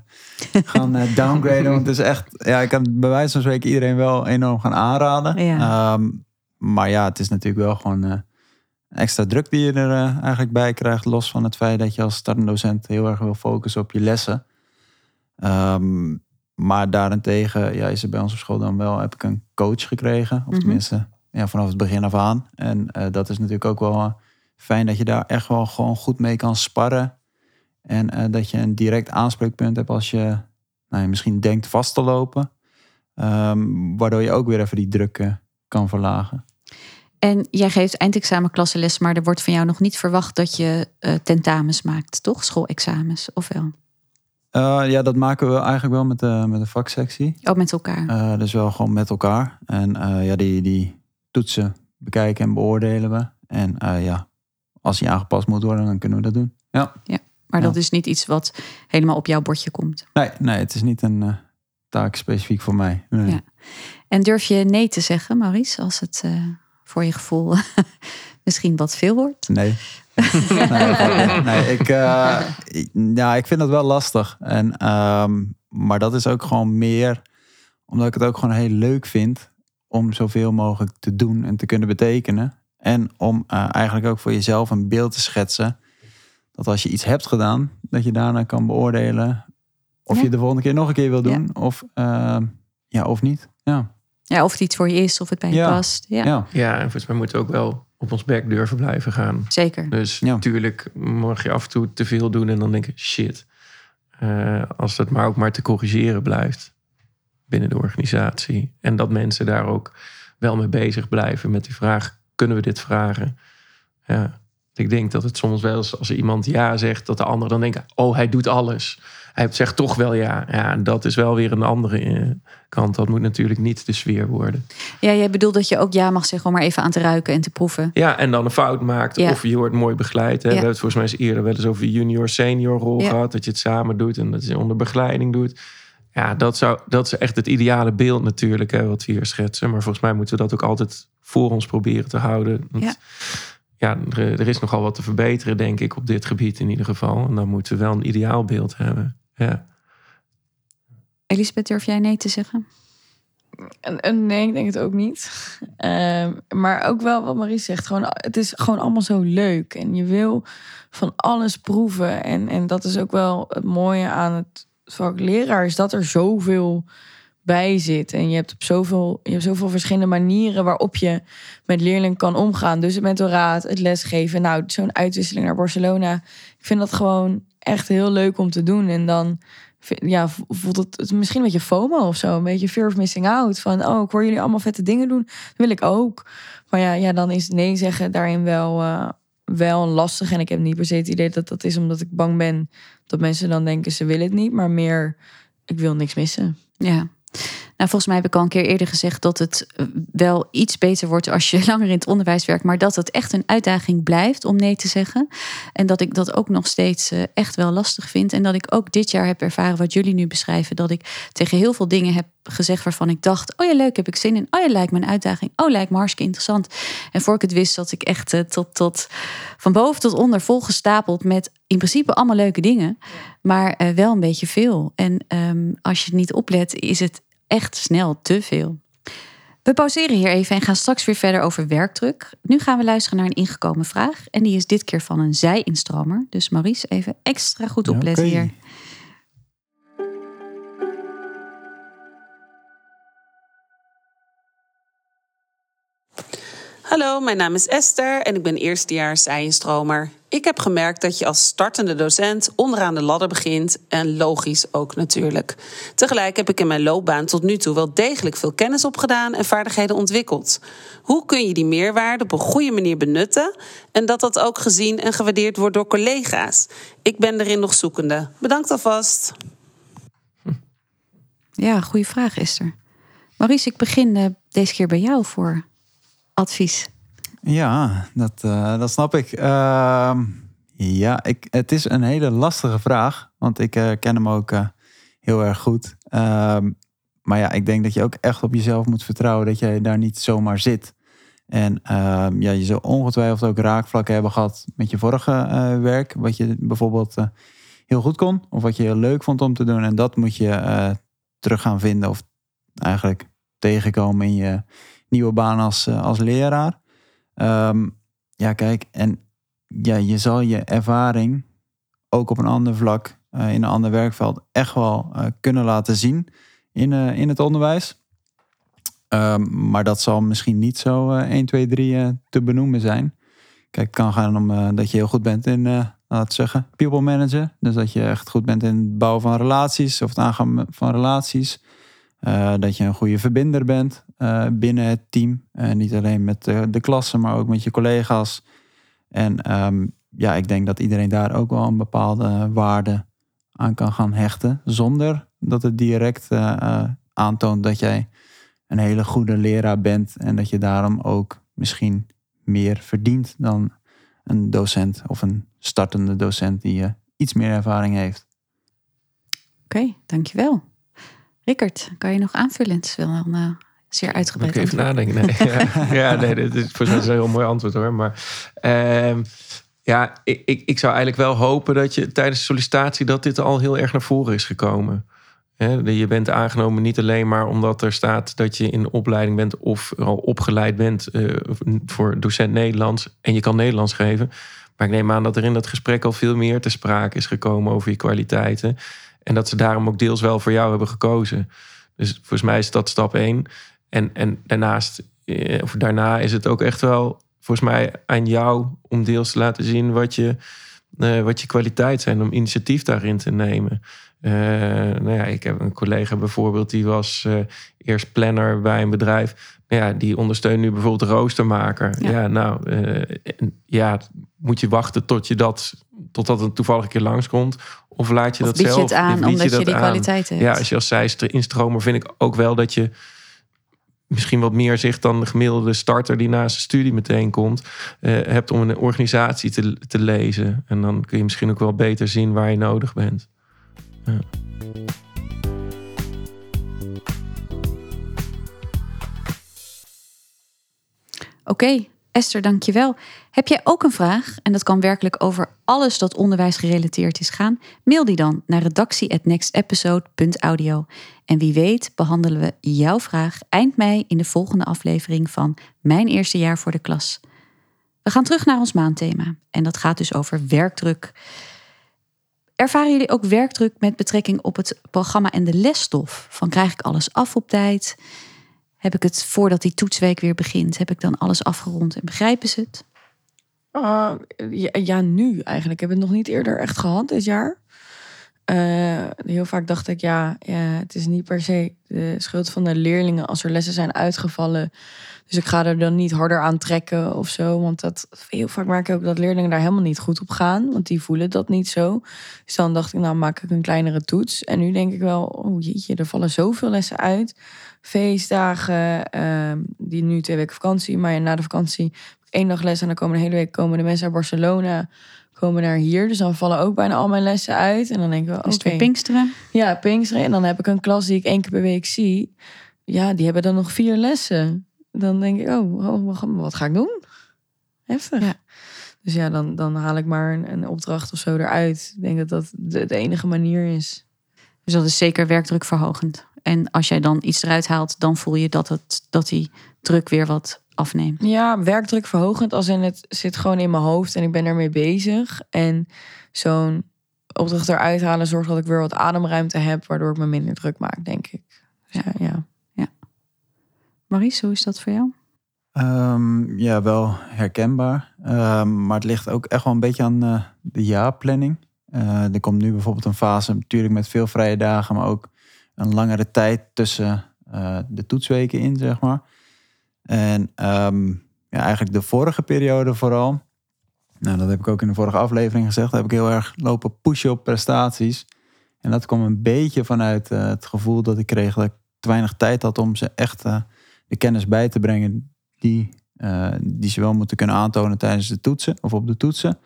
gaan eh, downgraden. Want het is echt, ja, ik kan bij wijze van spreken iedereen wel enorm gaan aanraden. Ja. Ehm, maar ja, het is natuurlijk wel gewoon eh, extra druk die je er eigenlijk bij krijgt. Los van het feit dat je als startende docent heel erg wil focussen op je lessen. Ehm, maar daarentegen ja, is er bij ons op school dan wel, heb ik een coach gekregen. Of Mhm. tenminste, ja, vanaf het begin af aan. En eh, dat is natuurlijk ook wel eh, fijn dat je daar echt wel gewoon goed mee kan sparren. En eh, dat je een direct aanspreekpunt hebt als je nou, misschien denkt vast te lopen. Ehm, waardoor je ook weer even die druk kan verlagen. En jij geeft eindexamenklassenles, maar er wordt van jou nog niet verwacht dat je tentamens maakt, toch? Schoolexamens, of wel? Eh, ja, dat maken we eigenlijk wel met de, met de vaksectie. Ook met elkaar. Eh, dus wel gewoon met elkaar. En eh, ja, die, die toetsen bekijken en beoordelen we. En ja, als die aangepast moet worden, dan kunnen we dat doen. Ja. maar dat ja. is niet iets wat helemaal op jouw bordje komt. Nee, nee, het is niet een taak specifiek voor mij. Nee. Ja. En durf je nee te zeggen, Maurice, als het voor je gevoel misschien wat veel wordt? Nee. nee, nee, ik, eh, ja, ik vind dat wel lastig. En, ehm, maar dat is ook gewoon meer omdat ik het ook gewoon heel leuk vind om zoveel mogelijk te doen en te kunnen betekenen. En om eh, eigenlijk ook voor jezelf een beeld te schetsen. Dat als je iets hebt gedaan, dat je daarna kan beoordelen of Ja. je de volgende keer nog een keer wil Ja. doen of, ehm, ja, of niet. Ja. Ja, of het iets voor je is, of het bij je Ja. past. Ja, Ja. Ja, en volgens mij moeten we ook wel op ons bek durven blijven gaan. zeker. Dus Ja. natuurlijk mag je af en toe te veel doen en dan denk je, shit. Eh, als het maar ook maar te corrigeren blijft binnen de organisatie. En dat mensen daar ook wel mee bezig blijven met die vraag, kunnen we dit vragen? Ja, ik denk dat het soms wel eens als er iemand ja zegt, dat de ander dan denkt, oh hij doet alles. Hij zegt toch wel ja. Ja, dat is wel weer een andere eh, kant. Dat moet natuurlijk niet de sfeer worden. Ja, jij bedoelt dat je ook ja mag zeggen om maar even aan te ruiken en te proeven. Ja, en dan een fout maakt. Ja. Of je wordt mooi begeleid. Hè. Ja. We hebben het volgens mij eens eerder wel eens over junior-senior rol Ja. gehad. Dat je het samen doet en dat je onder begeleiding doet. Ja, dat, zou, dat is echt het ideale beeld natuurlijk, hè, wat we hier schetsen. Maar volgens mij moeten we dat ook altijd voor ons proberen te houden. Want, Ja. ja, er, er is nogal wat te verbeteren, denk ik, op dit gebied in ieder geval. En dan moeten we wel een ideaal beeld hebben. Ja. Elisabeth, durf jij nee te zeggen? En, en nee, ik denk het ook niet. Ehm, maar ook wel wat Marie zegt. Gewoon, het is gewoon allemaal zo leuk. En je wil van alles proeven. En, en dat is ook wel het mooie aan het vak leraar. Is dat er zoveel bij zit. En je hebt op zoveel, je hebt zoveel verschillende manieren waarop je met leerlingen kan omgaan. Dus het mentoraat, het lesgeven. Nou, zo'n uitwisseling naar Barcelona. Ik vind dat gewoon echt heel leuk om te doen. En dan ja, voelt het, het is misschien een beetje FOMO of zo. Een beetje fear of missing out. Van, oh, ik hoor jullie allemaal vette dingen doen. Dat wil ik ook. Maar ja, ja dan is nee zeggen daarin wel, eh, wel lastig. En ik heb niet per se het idee dat dat is omdat ik bang ben... dat mensen dan denken ze willen het niet. Maar meer, ik wil niks missen. Ja. Nou, volgens mij heb ik al een keer eerder gezegd dat het eh, wel iets beter wordt als je langer in het onderwijs werkt, maar dat het echt een uitdaging blijft om nee te zeggen. En dat ik dat ook nog steeds eh, echt wel lastig vind. En dat ik ook dit jaar heb ervaren wat jullie nu beschrijven, dat ik tegen heel veel dingen heb gezegd waarvan ik dacht: oh ja, leuk, heb ik zin in. Oh ja, lijkt me een uitdaging. Oh, lijkt me hartstikke interessant. En voor ik het wist, zat ik echt eh, tot, tot van boven tot onder volgestapeld met in principe allemaal leuke dingen, maar wel een beetje veel. En ehm, als je het niet oplet, is het echt snel te veel. We pauzeren hier even en gaan straks weer verder over werkdruk. Nu gaan we luisteren naar een ingekomen vraag. En die is dit keer van een zij-instromer. Dus Maurice, even extra goed opletten Oké. hier. Hallo, mijn naam is Esther en ik ben eerstejaars zijinstromer. Ik heb gemerkt dat je als startende docent onderaan de ladder begint en logisch ook natuurlijk. Tegelijk heb ik in mijn loopbaan tot nu toe wel degelijk veel kennis opgedaan en vaardigheden ontwikkeld. Hoe kun je die meerwaarde op een goede manier benutten en dat dat ook gezien en gewaardeerd wordt door collega's? Ik ben erin nog zoekende. Bedankt alvast. Ja, goede vraag, Esther. Maurice, ik begin eh, deze keer bij jou voor advies. Ja, dat, eh, dat snap ik. Ehm, ja, ik, het is een hele lastige vraag, want ik eh, ken hem ook eh, heel erg goed. Ehm, maar ja, ik denk dat je ook echt op jezelf moet vertrouwen dat jij daar niet zomaar zit. En ehm, ja, je zou ongetwijfeld ook raakvlakken hebben gehad met je vorige werk, wat je bijvoorbeeld heel goed kon of wat je heel leuk vond om te doen. En dat moet je terug gaan vinden of eigenlijk tegenkomen in je nieuwe baan als, eh, als leraar. Ehm, ja, kijk, en ja, je zal je ervaring ook op een ander vlak, eh, in een ander werkveld, echt wel eh, kunnen laten zien in, in het onderwijs. Ehm, maar dat zal misschien niet zo eh 1, 2, 3 eh, te benoemen zijn. Kijk, het kan gaan om dat je heel goed bent in, laten zeggen, people manager. Dus dat je echt goed bent in het bouwen van relaties of het aangaan van relaties. Eh, dat je een goede verbinder bent eh, binnen het team. En niet alleen met de, de klasse, maar ook met je collega's. En ehm, ja, ik denk dat iedereen daar ook wel een bepaalde waarde aan kan gaan hechten. Zonder dat het direct eh, eh, aantoont dat jij een hele goede leraar bent. En dat je daarom ook misschien meer verdient dan een docent of een startende docent die iets meer ervaring heeft. Oké, dankjewel. Rickert, kan je nog aanvullen? Het is wel een uh, zeer Moet uitgebreid ik even antwoord. nadenken. Nee, ja, ja, nee, dit is voor een heel mooi antwoord hoor. Maar ehm, ja, ik, ik, ik zou eigenlijk wel hopen dat je tijdens de sollicitatie dat dit al heel erg naar voren is gekomen. Je bent aangenomen niet alleen maar omdat er staat dat je in opleiding bent of al opgeleid bent eh, voor docent Nederlands en je kan Nederlands geven. Maar ik neem aan dat er in dat gesprek al veel meer te sprake is gekomen over je kwaliteiten. En dat ze daarom ook deels wel voor jou hebben gekozen. Dus volgens mij is dat stap één. En, en daarnaast, eh, of daarna is het ook echt wel volgens mij aan jou om deels te laten zien wat je, eh, wat je kwaliteit zijn, om initiatief daarin te nemen. Eh, nou ja, ik heb een collega bijvoorbeeld, die was eh, eerst planner bij een bedrijf. Nou ja, die ondersteunt nu bijvoorbeeld roostermaker. Ja. Ja, nou, ja, moet je wachten tot je dat, totdat het toevallig een keer langskomt? Of laat je Of dat bied je zelf? het aan bied omdat je, die aan? kwaliteiten hebt? Ja, als je als zijster instromer vind ik ook wel dat je misschien wat meer zicht dan de gemiddelde starter die na zijn studie meteen komt, eh, hebt om een organisatie te, te lezen. En dan kun je misschien ook wel beter zien waar je nodig bent. Oké, Esther, dankjewel. Heb jij ook een vraag, en dat kan werkelijk over alles dat onderwijs gerelateerd is gaan? Mail die dan naar redactie@nextepisode.audio. En wie weet behandelen we jouw vraag eind mei in de volgende aflevering van Mijn Eerste Jaar voor de Klas. We gaan terug naar ons maandthema en dat gaat dus over werkdruk. Ervaren jullie ook werkdruk met betrekking op het programma en de lesstof? Van krijg ik alles af op tijd? Heb ik het voordat die toetsweek weer begint? Heb ik dan alles afgerond en begrijpen ze het? Ah, ja, nu eigenlijk. Ik heb het nog niet eerder echt gehad dit jaar. Eh, heel vaak dacht ik, ja, ja, het is niet per se de schuld van de leerlingen als er lessen zijn uitgevallen. Dus ik ga er dan niet harder aan trekken of zo. Want dat, heel vaak merk ik ook dat leerlingen daar helemaal niet goed op gaan. Want die voelen dat niet zo. Dus dan dacht ik, nou maak ik een kleinere toets. En nu denk ik wel, oh jeetje, er vallen zoveel lessen uit. Feestdagen, ehm, die nu twee weken vakantie. Maar na de vakantie één dag les. En dan komen de hele week komen de mensen uit Barcelona komen naar hier. Dus dan vallen ook bijna al mijn lessen uit. En dan denken we, oké. Het weer Pinksteren? Ja, Pinksteren. En dan heb ik een klas die ik één keer per week zie. Ja, die hebben dan nog vier lessen. Dan denk ik, oh, oh, wat ga- wat ga ik doen? Heftig. Ja. Dus ja, dan, dan haal ik maar een, een opdracht of zo eruit. Ik denk dat dat de, de enige manier is. Dus dat is zeker werkdrukverhogend. En als jij dan iets eruit haalt, dan voel je dat, het, dat die druk weer wat afneemt. Ja, werkdruk verhogend als in het zit gewoon in mijn hoofd en ik ben ermee bezig. En zo'n opdracht eruit halen zorgt dat ik weer wat ademruimte heb, waardoor ik me minder druk maak, denk ik. Dus ja, ja. Maurice, hoe is dat voor jou? Ehm, ja, wel herkenbaar. Ehm, maar het ligt ook echt wel een beetje aan eh, de jaarplanning. Eh, er komt nu bijvoorbeeld een fase, natuurlijk met veel vrije dagen, maar ook een langere tijd tussen eh, de toetsweken in, zeg maar. En ehm, ja, eigenlijk de vorige periode vooral. Nou, dat heb ik ook in de vorige aflevering gezegd. Heb ik heel erg lopen pushen op prestaties. En dat kwam een beetje vanuit eh, het gevoel dat ik kreeg dat ik te weinig tijd had om ze echt eh, de kennis bij te brengen die, die ze wel moeten kunnen aantonen tijdens de toetsen of op de toetsen.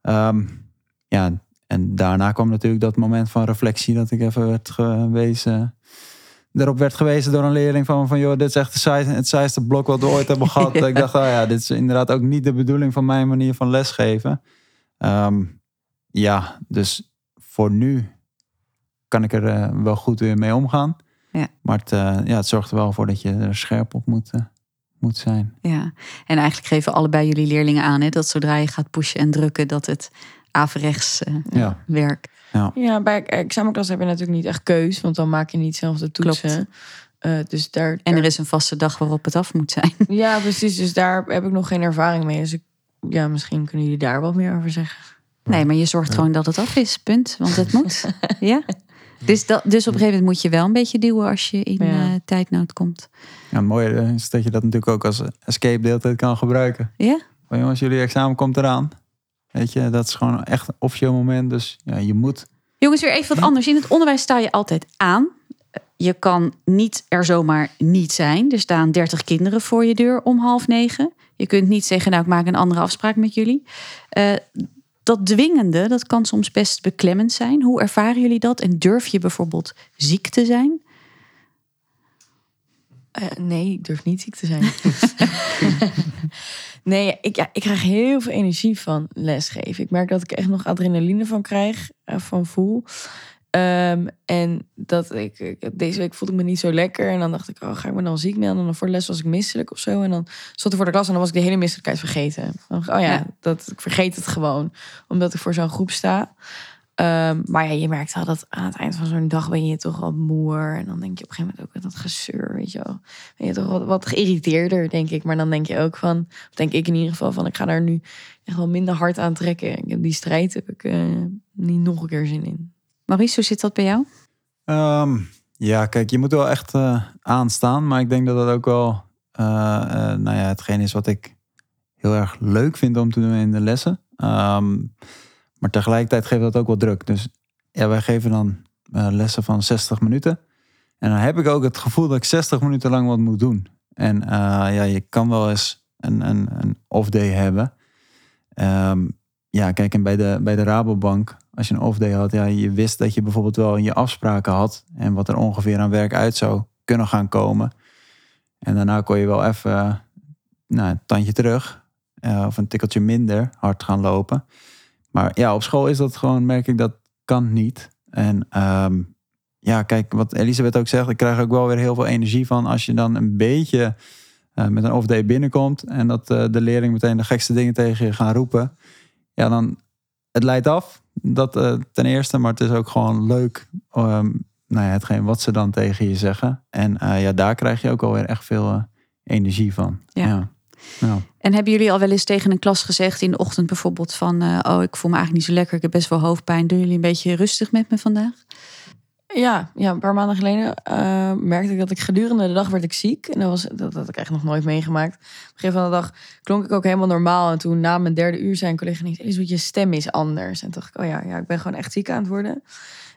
Ehm, ja, en daarna kwam natuurlijk dat moment van reflectie dat ik even werd gewezen. Daarop werd gewezen door een leerling van, van joh, dit is echt de saai- het saaiste blok wat we ooit hebben gehad. Ik dacht, oh ja, dit is inderdaad ook niet de bedoeling van mijn manier van lesgeven. Ehm, ja, dus voor nu kan ik er eh, wel goed weer mee omgaan. Ja. Maar het, eh, ja, het zorgt er wel voor dat je er scherp op moet, eh, moet zijn. Ja, en eigenlijk geven allebei jullie leerlingen aan hè, dat zodra je gaat pushen en drukken, dat het averechts eh, Ja. werkt. Ja, bij examenklas heb je natuurlijk niet echt keus, want dan maak je niet zelf de toetsen. Eh, dus daar, En er is een vaste dag waarop het af moet zijn. Ja, precies. Dus daar heb ik nog geen ervaring mee. Dus ik, ja, misschien kunnen jullie daar wat meer over zeggen. Nee, maar je zorgt gewoon dat het af is. Punt. Want het moet. ja. Dus, dat, dus op een gegeven moment moet je wel een beetje duwen als je in Ja. eh, tijdnood komt. Ja, het mooie is dat je dat natuurlijk ook als escape de hele tijd kan gebruiken. Ja? Van jongens, jullie examen komt eraan. Weet je, dat is gewoon echt een officieel moment. Dus ja, je moet. Jongens, weer even wat anders. In het onderwijs sta je altijd aan. Je kan niet er zomaar niet zijn. Er staan 30 kinderen voor je deur om half negen. Je kunt niet zeggen, nou, ik maak een andere afspraak met jullie. Eh, dat dwingende, dat kan soms best beklemmend zijn. Hoe ervaren jullie dat? En durf je bijvoorbeeld ziek te zijn? Eh, nee, ik durf niet ziek te zijn. nee, ik, ja, ik krijg heel veel energie van lesgeven. Ik merk dat ik echt nog adrenaline van krijg, eh, van voel. Ehm, en dat ik, ik- deze week voelde ik me niet zo lekker. En dan dacht ik, oh, ga ik me dan ziek melden? En dan voor de les was ik misselijk of zo. En dan stond ik voor de klas en dan was ik de hele misselijkheid vergeten. Dan dacht ik, oh ja, Ja. Dat, ik vergeet het gewoon. Omdat ik voor zo'n groep sta. Ehm, maar ja, je merkt wel dat aan het eind van zo'n dag ben je toch wel moer. En dan denk je op een gegeven moment ook met dat gezeur, weet je wel. Ben je toch wat, wat geïrriteerder, denk ik. Maar dan denk je ook van, denk ik in ieder geval van, ik ga daar nu echt wel minder hard aan trekken. Die strijd heb ik eh, niet nog een keer zin in. Maurice, hoe zit dat bij jou? Ehm, ja, kijk, je moet wel echt eh, aanstaan. Maar ik denk dat dat ook wel eh, nou ja, hetgeen is wat ik heel erg leuk vind om te doen in de lessen. Ehm, maar tegelijkertijd geeft dat ook wel druk. Dus ja, wij geven dan eh, lessen van 60 minuten. En dan heb ik ook het gevoel dat ik 60 minuten lang wat moet doen. En eh, ja, je kan wel eens een, een, een off-day hebben. Ehm, ja, kijk, en bij de, bij de Rabobank, als je een off-day had, ja, je wist dat je bijvoorbeeld wel in je afspraken had en wat er ongeveer aan werk uit zou kunnen gaan komen. En daarna kon je wel even eh, nou, een tandje terug of een tikkeltje minder hard gaan lopen. Maar ja, op school is dat gewoon, merk ik, dat kan niet. En ehm, ja, kijk, wat Elisabeth ook zegt, ik krijg ook wel weer heel veel energie van als je dan een beetje eh, met een off-day binnenkomt en dat eh, de leerling meteen de gekste dingen tegen je gaan roepen. Ja, dan het leidt af, dat eh, ten eerste, maar het is ook gewoon leuk, ehm, nou ja, hetgeen wat ze dan tegen je zeggen. En ja, daar krijg je ook alweer echt veel energie van. Ja. ja. Ja. En hebben jullie al wel eens tegen een klas gezegd in de ochtend bijvoorbeeld van... eh, oh, ik voel me eigenlijk niet zo lekker, ik heb best wel hoofdpijn. Doen jullie een beetje rustig met me vandaag? Ja, ja, een paar maanden geleden eh, merkte ik dat ik gedurende de dag werd ik ziek. En dat, was, dat had ik echt nog nooit meegemaakt. Op een gegeven moment van de dag klonk ik ook helemaal normaal. En toen na mijn derde uur zei een collega niet... Elisabeth, je stem is anders. En toen dacht ik, oh ja, ja, ik ben gewoon echt ziek aan het worden.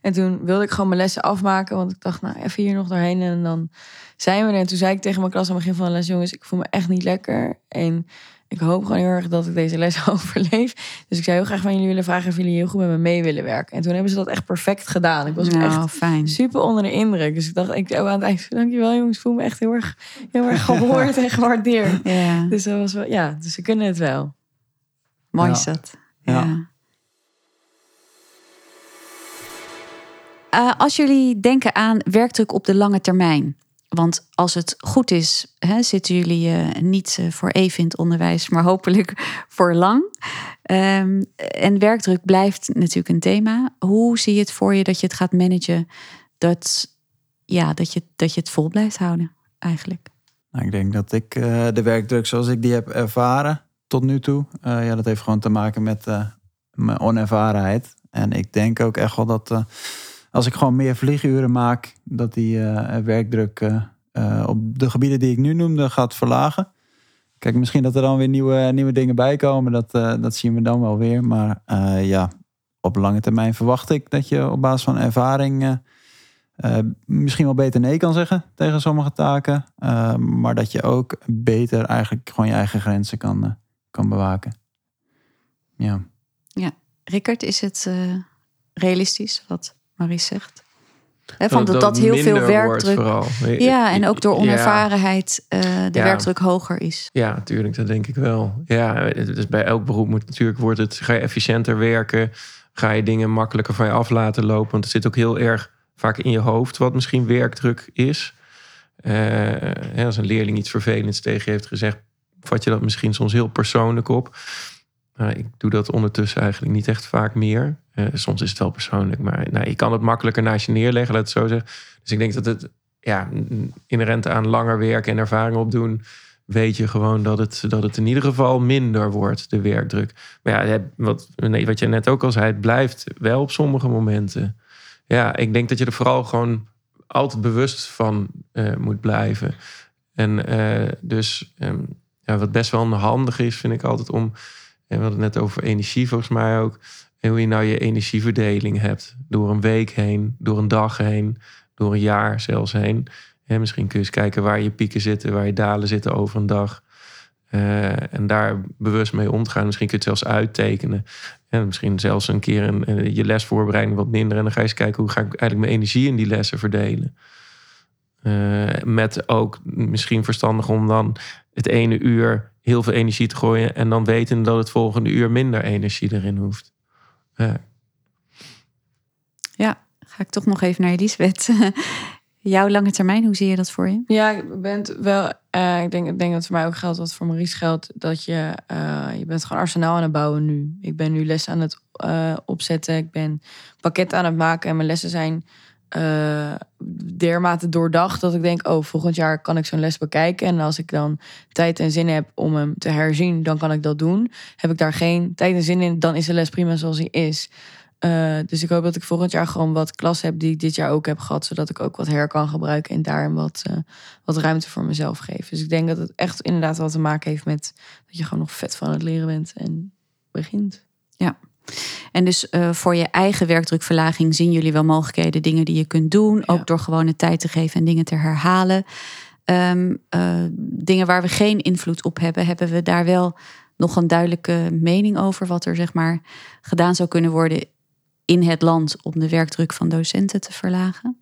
En toen wilde ik gewoon mijn lessen afmaken. Want ik dacht, nou, even hier nog doorheen. En dan zijn we er. En toen zei ik tegen mijn klas aan het begin van de les... jongens, ik voel me echt niet lekker. En ik hoop gewoon heel erg dat ik deze les overleef. Dus ik zou heel graag van jullie willen vragen... of jullie heel goed met me mee willen werken. En toen hebben ze dat echt perfect gedaan. Ik was echt Nou, fijn. super onder de indruk. Dus ik dacht, ik aan het eind, dankjewel jongens, ik voel me echt heel erg, heel erg gehoord en gewaardeerd. Ja, Dus dat was wel, ja, dus ze kunnen het wel. mooi Ja. is dat. Ja. Ja. Eh, als jullie denken aan werkdruk op de lange termijn. Want als het goed is, hè, zitten jullie eh, niet eh, voor even in het onderwijs, maar hopelijk voor lang. Ehm, en werkdruk blijft natuurlijk een thema. Hoe zie je het voor je dat je het gaat managen? Dat, ja, dat, je, dat je het vol blijft houden, eigenlijk. Nou, ik denk dat ik de werkdruk zoals ik die heb ervaren tot nu toe, ja, dat heeft gewoon te maken met mijn onervarenheid. En ik denk ook echt wel dat als ik gewoon meer vlieguren maak, dat die eh, werkdruk eh, eh, op de gebieden die ik nu noemde gaat verlagen. Kijk, misschien dat er dan weer nieuwe, nieuwe dingen bij komen, dat, dat zien we dan wel weer. Maar ja, op lange termijn verwacht ik dat je op basis van ervaring misschien wel beter nee kan zeggen tegen sommige taken. maar dat je ook beter eigenlijk gewoon je eigen grenzen kan, kan bewaken. Ja. Rickert, is het realistisch wat Maurice zegt? Hè, van dat, dat heel veel werkdruk. vooral. Ja, en ook door Ja. onervarenheid eh, de Ja. werkdruk hoger is. Ja, natuurlijk, dat denk ik wel. Ja, het is bij elk beroep moet natuurlijk wordt het, ga je efficiënter werken, ga je dingen makkelijker van je af laten lopen. Want het zit ook heel erg vaak in je hoofd wat misschien werkdruk is. Hè, als een leerling iets vervelends tegen je heeft gezegd, vat je dat misschien soms heel persoonlijk op. Nou, ik doe dat ondertussen eigenlijk niet echt vaak meer. Eh, soms is het wel persoonlijk, maar nou, je kan het makkelijker naast je neerleggen, laat het zo zeggen. Dus ik denk dat het ja, inherent aan langer werken en ervaring opdoen, weet je gewoon dat het, dat het in ieder geval minder wordt, de werkdruk. Maar ja, wat, nee, wat je net ook al zei, het blijft wel op sommige momenten. Ja, ik denk dat je er vooral gewoon altijd bewust van eh, moet blijven. En eh, dus ehm, ja, wat best wel handig is, vind ik altijd om. En we hadden het net over energie, volgens mij ook. En hoe je nou je energieverdeling hebt. Door een week heen, door een dag heen, door een jaar zelfs heen. En misschien kun je eens kijken waar je pieken zitten, waar je dalen zitten over een dag. Eh, en daar bewust mee om te gaan. Misschien kun je het zelfs uittekenen. En misschien zelfs een keer een, je lesvoorbereiding wat minder. En dan ga je eens kijken hoe ga ik eigenlijk mijn energie in die lessen verdelen. Uh, met ook misschien verstandig om dan het ene uur heel veel energie te gooien. En dan weten dat het volgende uur minder energie erin hoeft. Ja. ja, ga ik toch nog even naar Elisabeth. Jouw lange termijn, hoe zie je dat voor je? Ja, ik ben wel. Uh, ik, denk, ik denk dat voor mij ook geldt, wat voor Maurice geldt, dat je, uh, je bent gewoon arsenaal aan het bouwen nu. Ik ben nu lessen aan het uh, opzetten. Ik ben pakket aan het maken en mijn lessen zijn dermate doordacht dat ik denk, oh, volgend jaar kan ik zo'n les bekijken. En als ik dan tijd en zin heb om hem te herzien, dan kan ik dat doen. Heb ik daar geen tijd en zin in, dan is de les prima zoals hij is. Uh, dus ik hoop dat ik volgend jaar gewoon wat klas heb die ik dit jaar ook heb gehad. Zodat ik ook wat her kan gebruiken en daar wat, uh, wat ruimte voor mezelf geef. Dus ik denk dat het echt inderdaad wat te maken heeft met dat je gewoon nog vet van het leren bent en begint. Ja. En dus uh, voor je eigen werkdrukverlaging zien jullie wel mogelijkheden, dingen die je kunt doen. Ja. Ook door gewoon de tijd te geven en dingen te herhalen. Um, dingen waar we geen invloed op hebben, hebben we daar wel nog een duidelijke mening over wat er zeg maar gedaan zou kunnen worden in het land om de werkdruk van docenten te verlagen?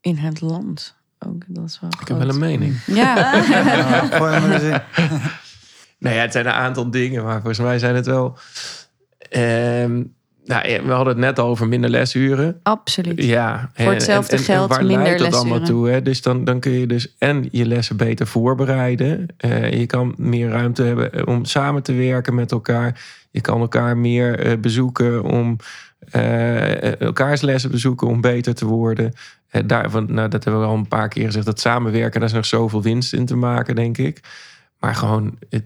In het land. Ook, dat is wel Ik heb wel een mening. Ja. In. Nou ja, het zijn een aantal dingen, maar volgens mij zijn het wel. Ehm nou, ja, we hadden het net al over minder lesuren. Absoluut. Ja, Voor hetzelfde geld waar minder leidt dat allemaal toe? Hè? Dus dan, dan kun je dus en je lessen beter voorbereiden. Eh, je kan meer ruimte hebben om samen te werken met elkaar. Je kan elkaar meer eh, bezoeken om eh, elkaars lessen bezoeken om beter te worden. Eh, daarvan, nou, dat hebben we al een paar keer gezegd. Dat samenwerken, daar is nog zoveel winst in te maken, denk ik. Maar gewoon, het,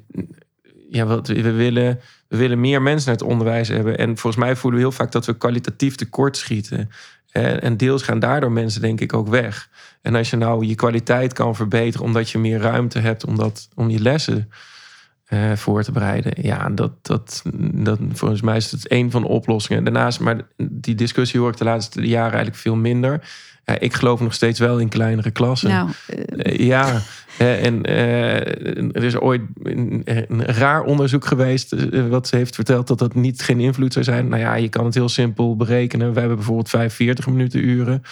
ja, wat, we, willen, we willen meer mensen naar het onderwijs hebben. En volgens mij voelen we heel vaak dat we kwalitatief tekort schieten. En, deels gaan daardoor mensen, denk ik, ook weg. En als je nou je kwaliteit kan verbeteren omdat je meer ruimte hebt om, dat, om je lessen eh, voor te bereiden. Ja, dat, dat, dat, volgens mij is het een van de oplossingen. Daarnaast, maar die discussie hoor ik de laatste jaren eigenlijk veel minder. Ja, ik geloof nog steeds wel in kleinere klassen. Nou, eh, Eh, ja, en eh, er is ooit een, raar onderzoek geweest. wat ze heeft verteld dat dat niet geen invloed zou zijn. Nou ja, je kan het heel simpel berekenen. We hebben bijvoorbeeld 45 minuten uren.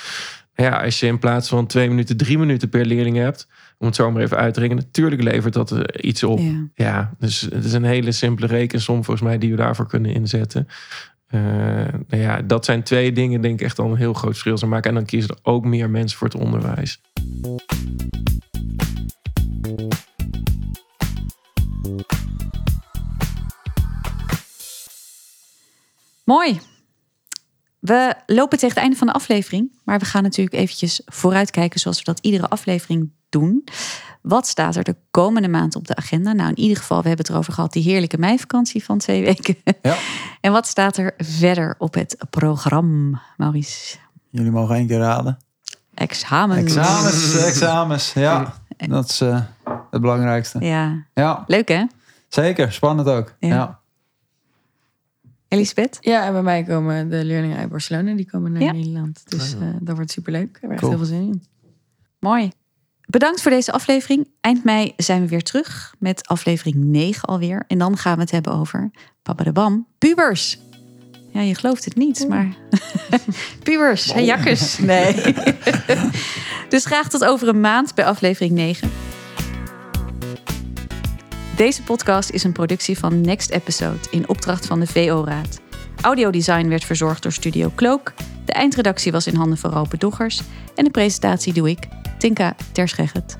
Ja, als je in plaats van twee minuten drie minuten per leerling hebt, om het zo maar even uit te rekenen, natuurlijk levert dat iets op. ja. Ja, dus het is een hele simpele rekensom volgens mij die we daarvoor kunnen inzetten. Eh, nou ja, dat zijn twee dingen, denk ik, echt al een heel groot verschil zou maken. En dan kiezen er ook meer mensen voor het onderwijs. Mooi. We lopen tegen het einde van de aflevering. Maar we gaan natuurlijk eventjes vooruitkijken zoals we dat iedere aflevering doen. Wat staat er de komende maand op de agenda? Nou, in ieder geval, we hebben het erover gehad, die heerlijke meivakantie van twee weken. Ja. En wat staat er verder op het programma, Maurice? Jullie mogen één keer raden. Examens. Examens, examens. Ja, dat is eh, het belangrijkste. Ja, Ja, leuk hè? zeker. Spannend ook. Ja. Ja. Elisabeth? Ja, en bij mij komen de leerlingen uit Barcelona, die komen naar Ja. Nederland. Dus eh, dat wordt superleuk. Ik heb er echt Cool. heel veel zin in. Mooi. Bedankt voor deze aflevering. Eind mei zijn we weer terug met aflevering 9 alweer. En dan gaan we het hebben over Papa de Bam, pubers. Ja, je gelooft het niet, maar pubers, hey, jakkes. Nee. dus graag tot over een maand bij aflevering 9. Deze podcast is een productie van Next Episode in opdracht van de VO-raad. Audiodesign werd verzorgd door Studio Cloak. De eindredactie was in handen van Rope Doggers. En de presentatie doe ik, Tinka Terschegget.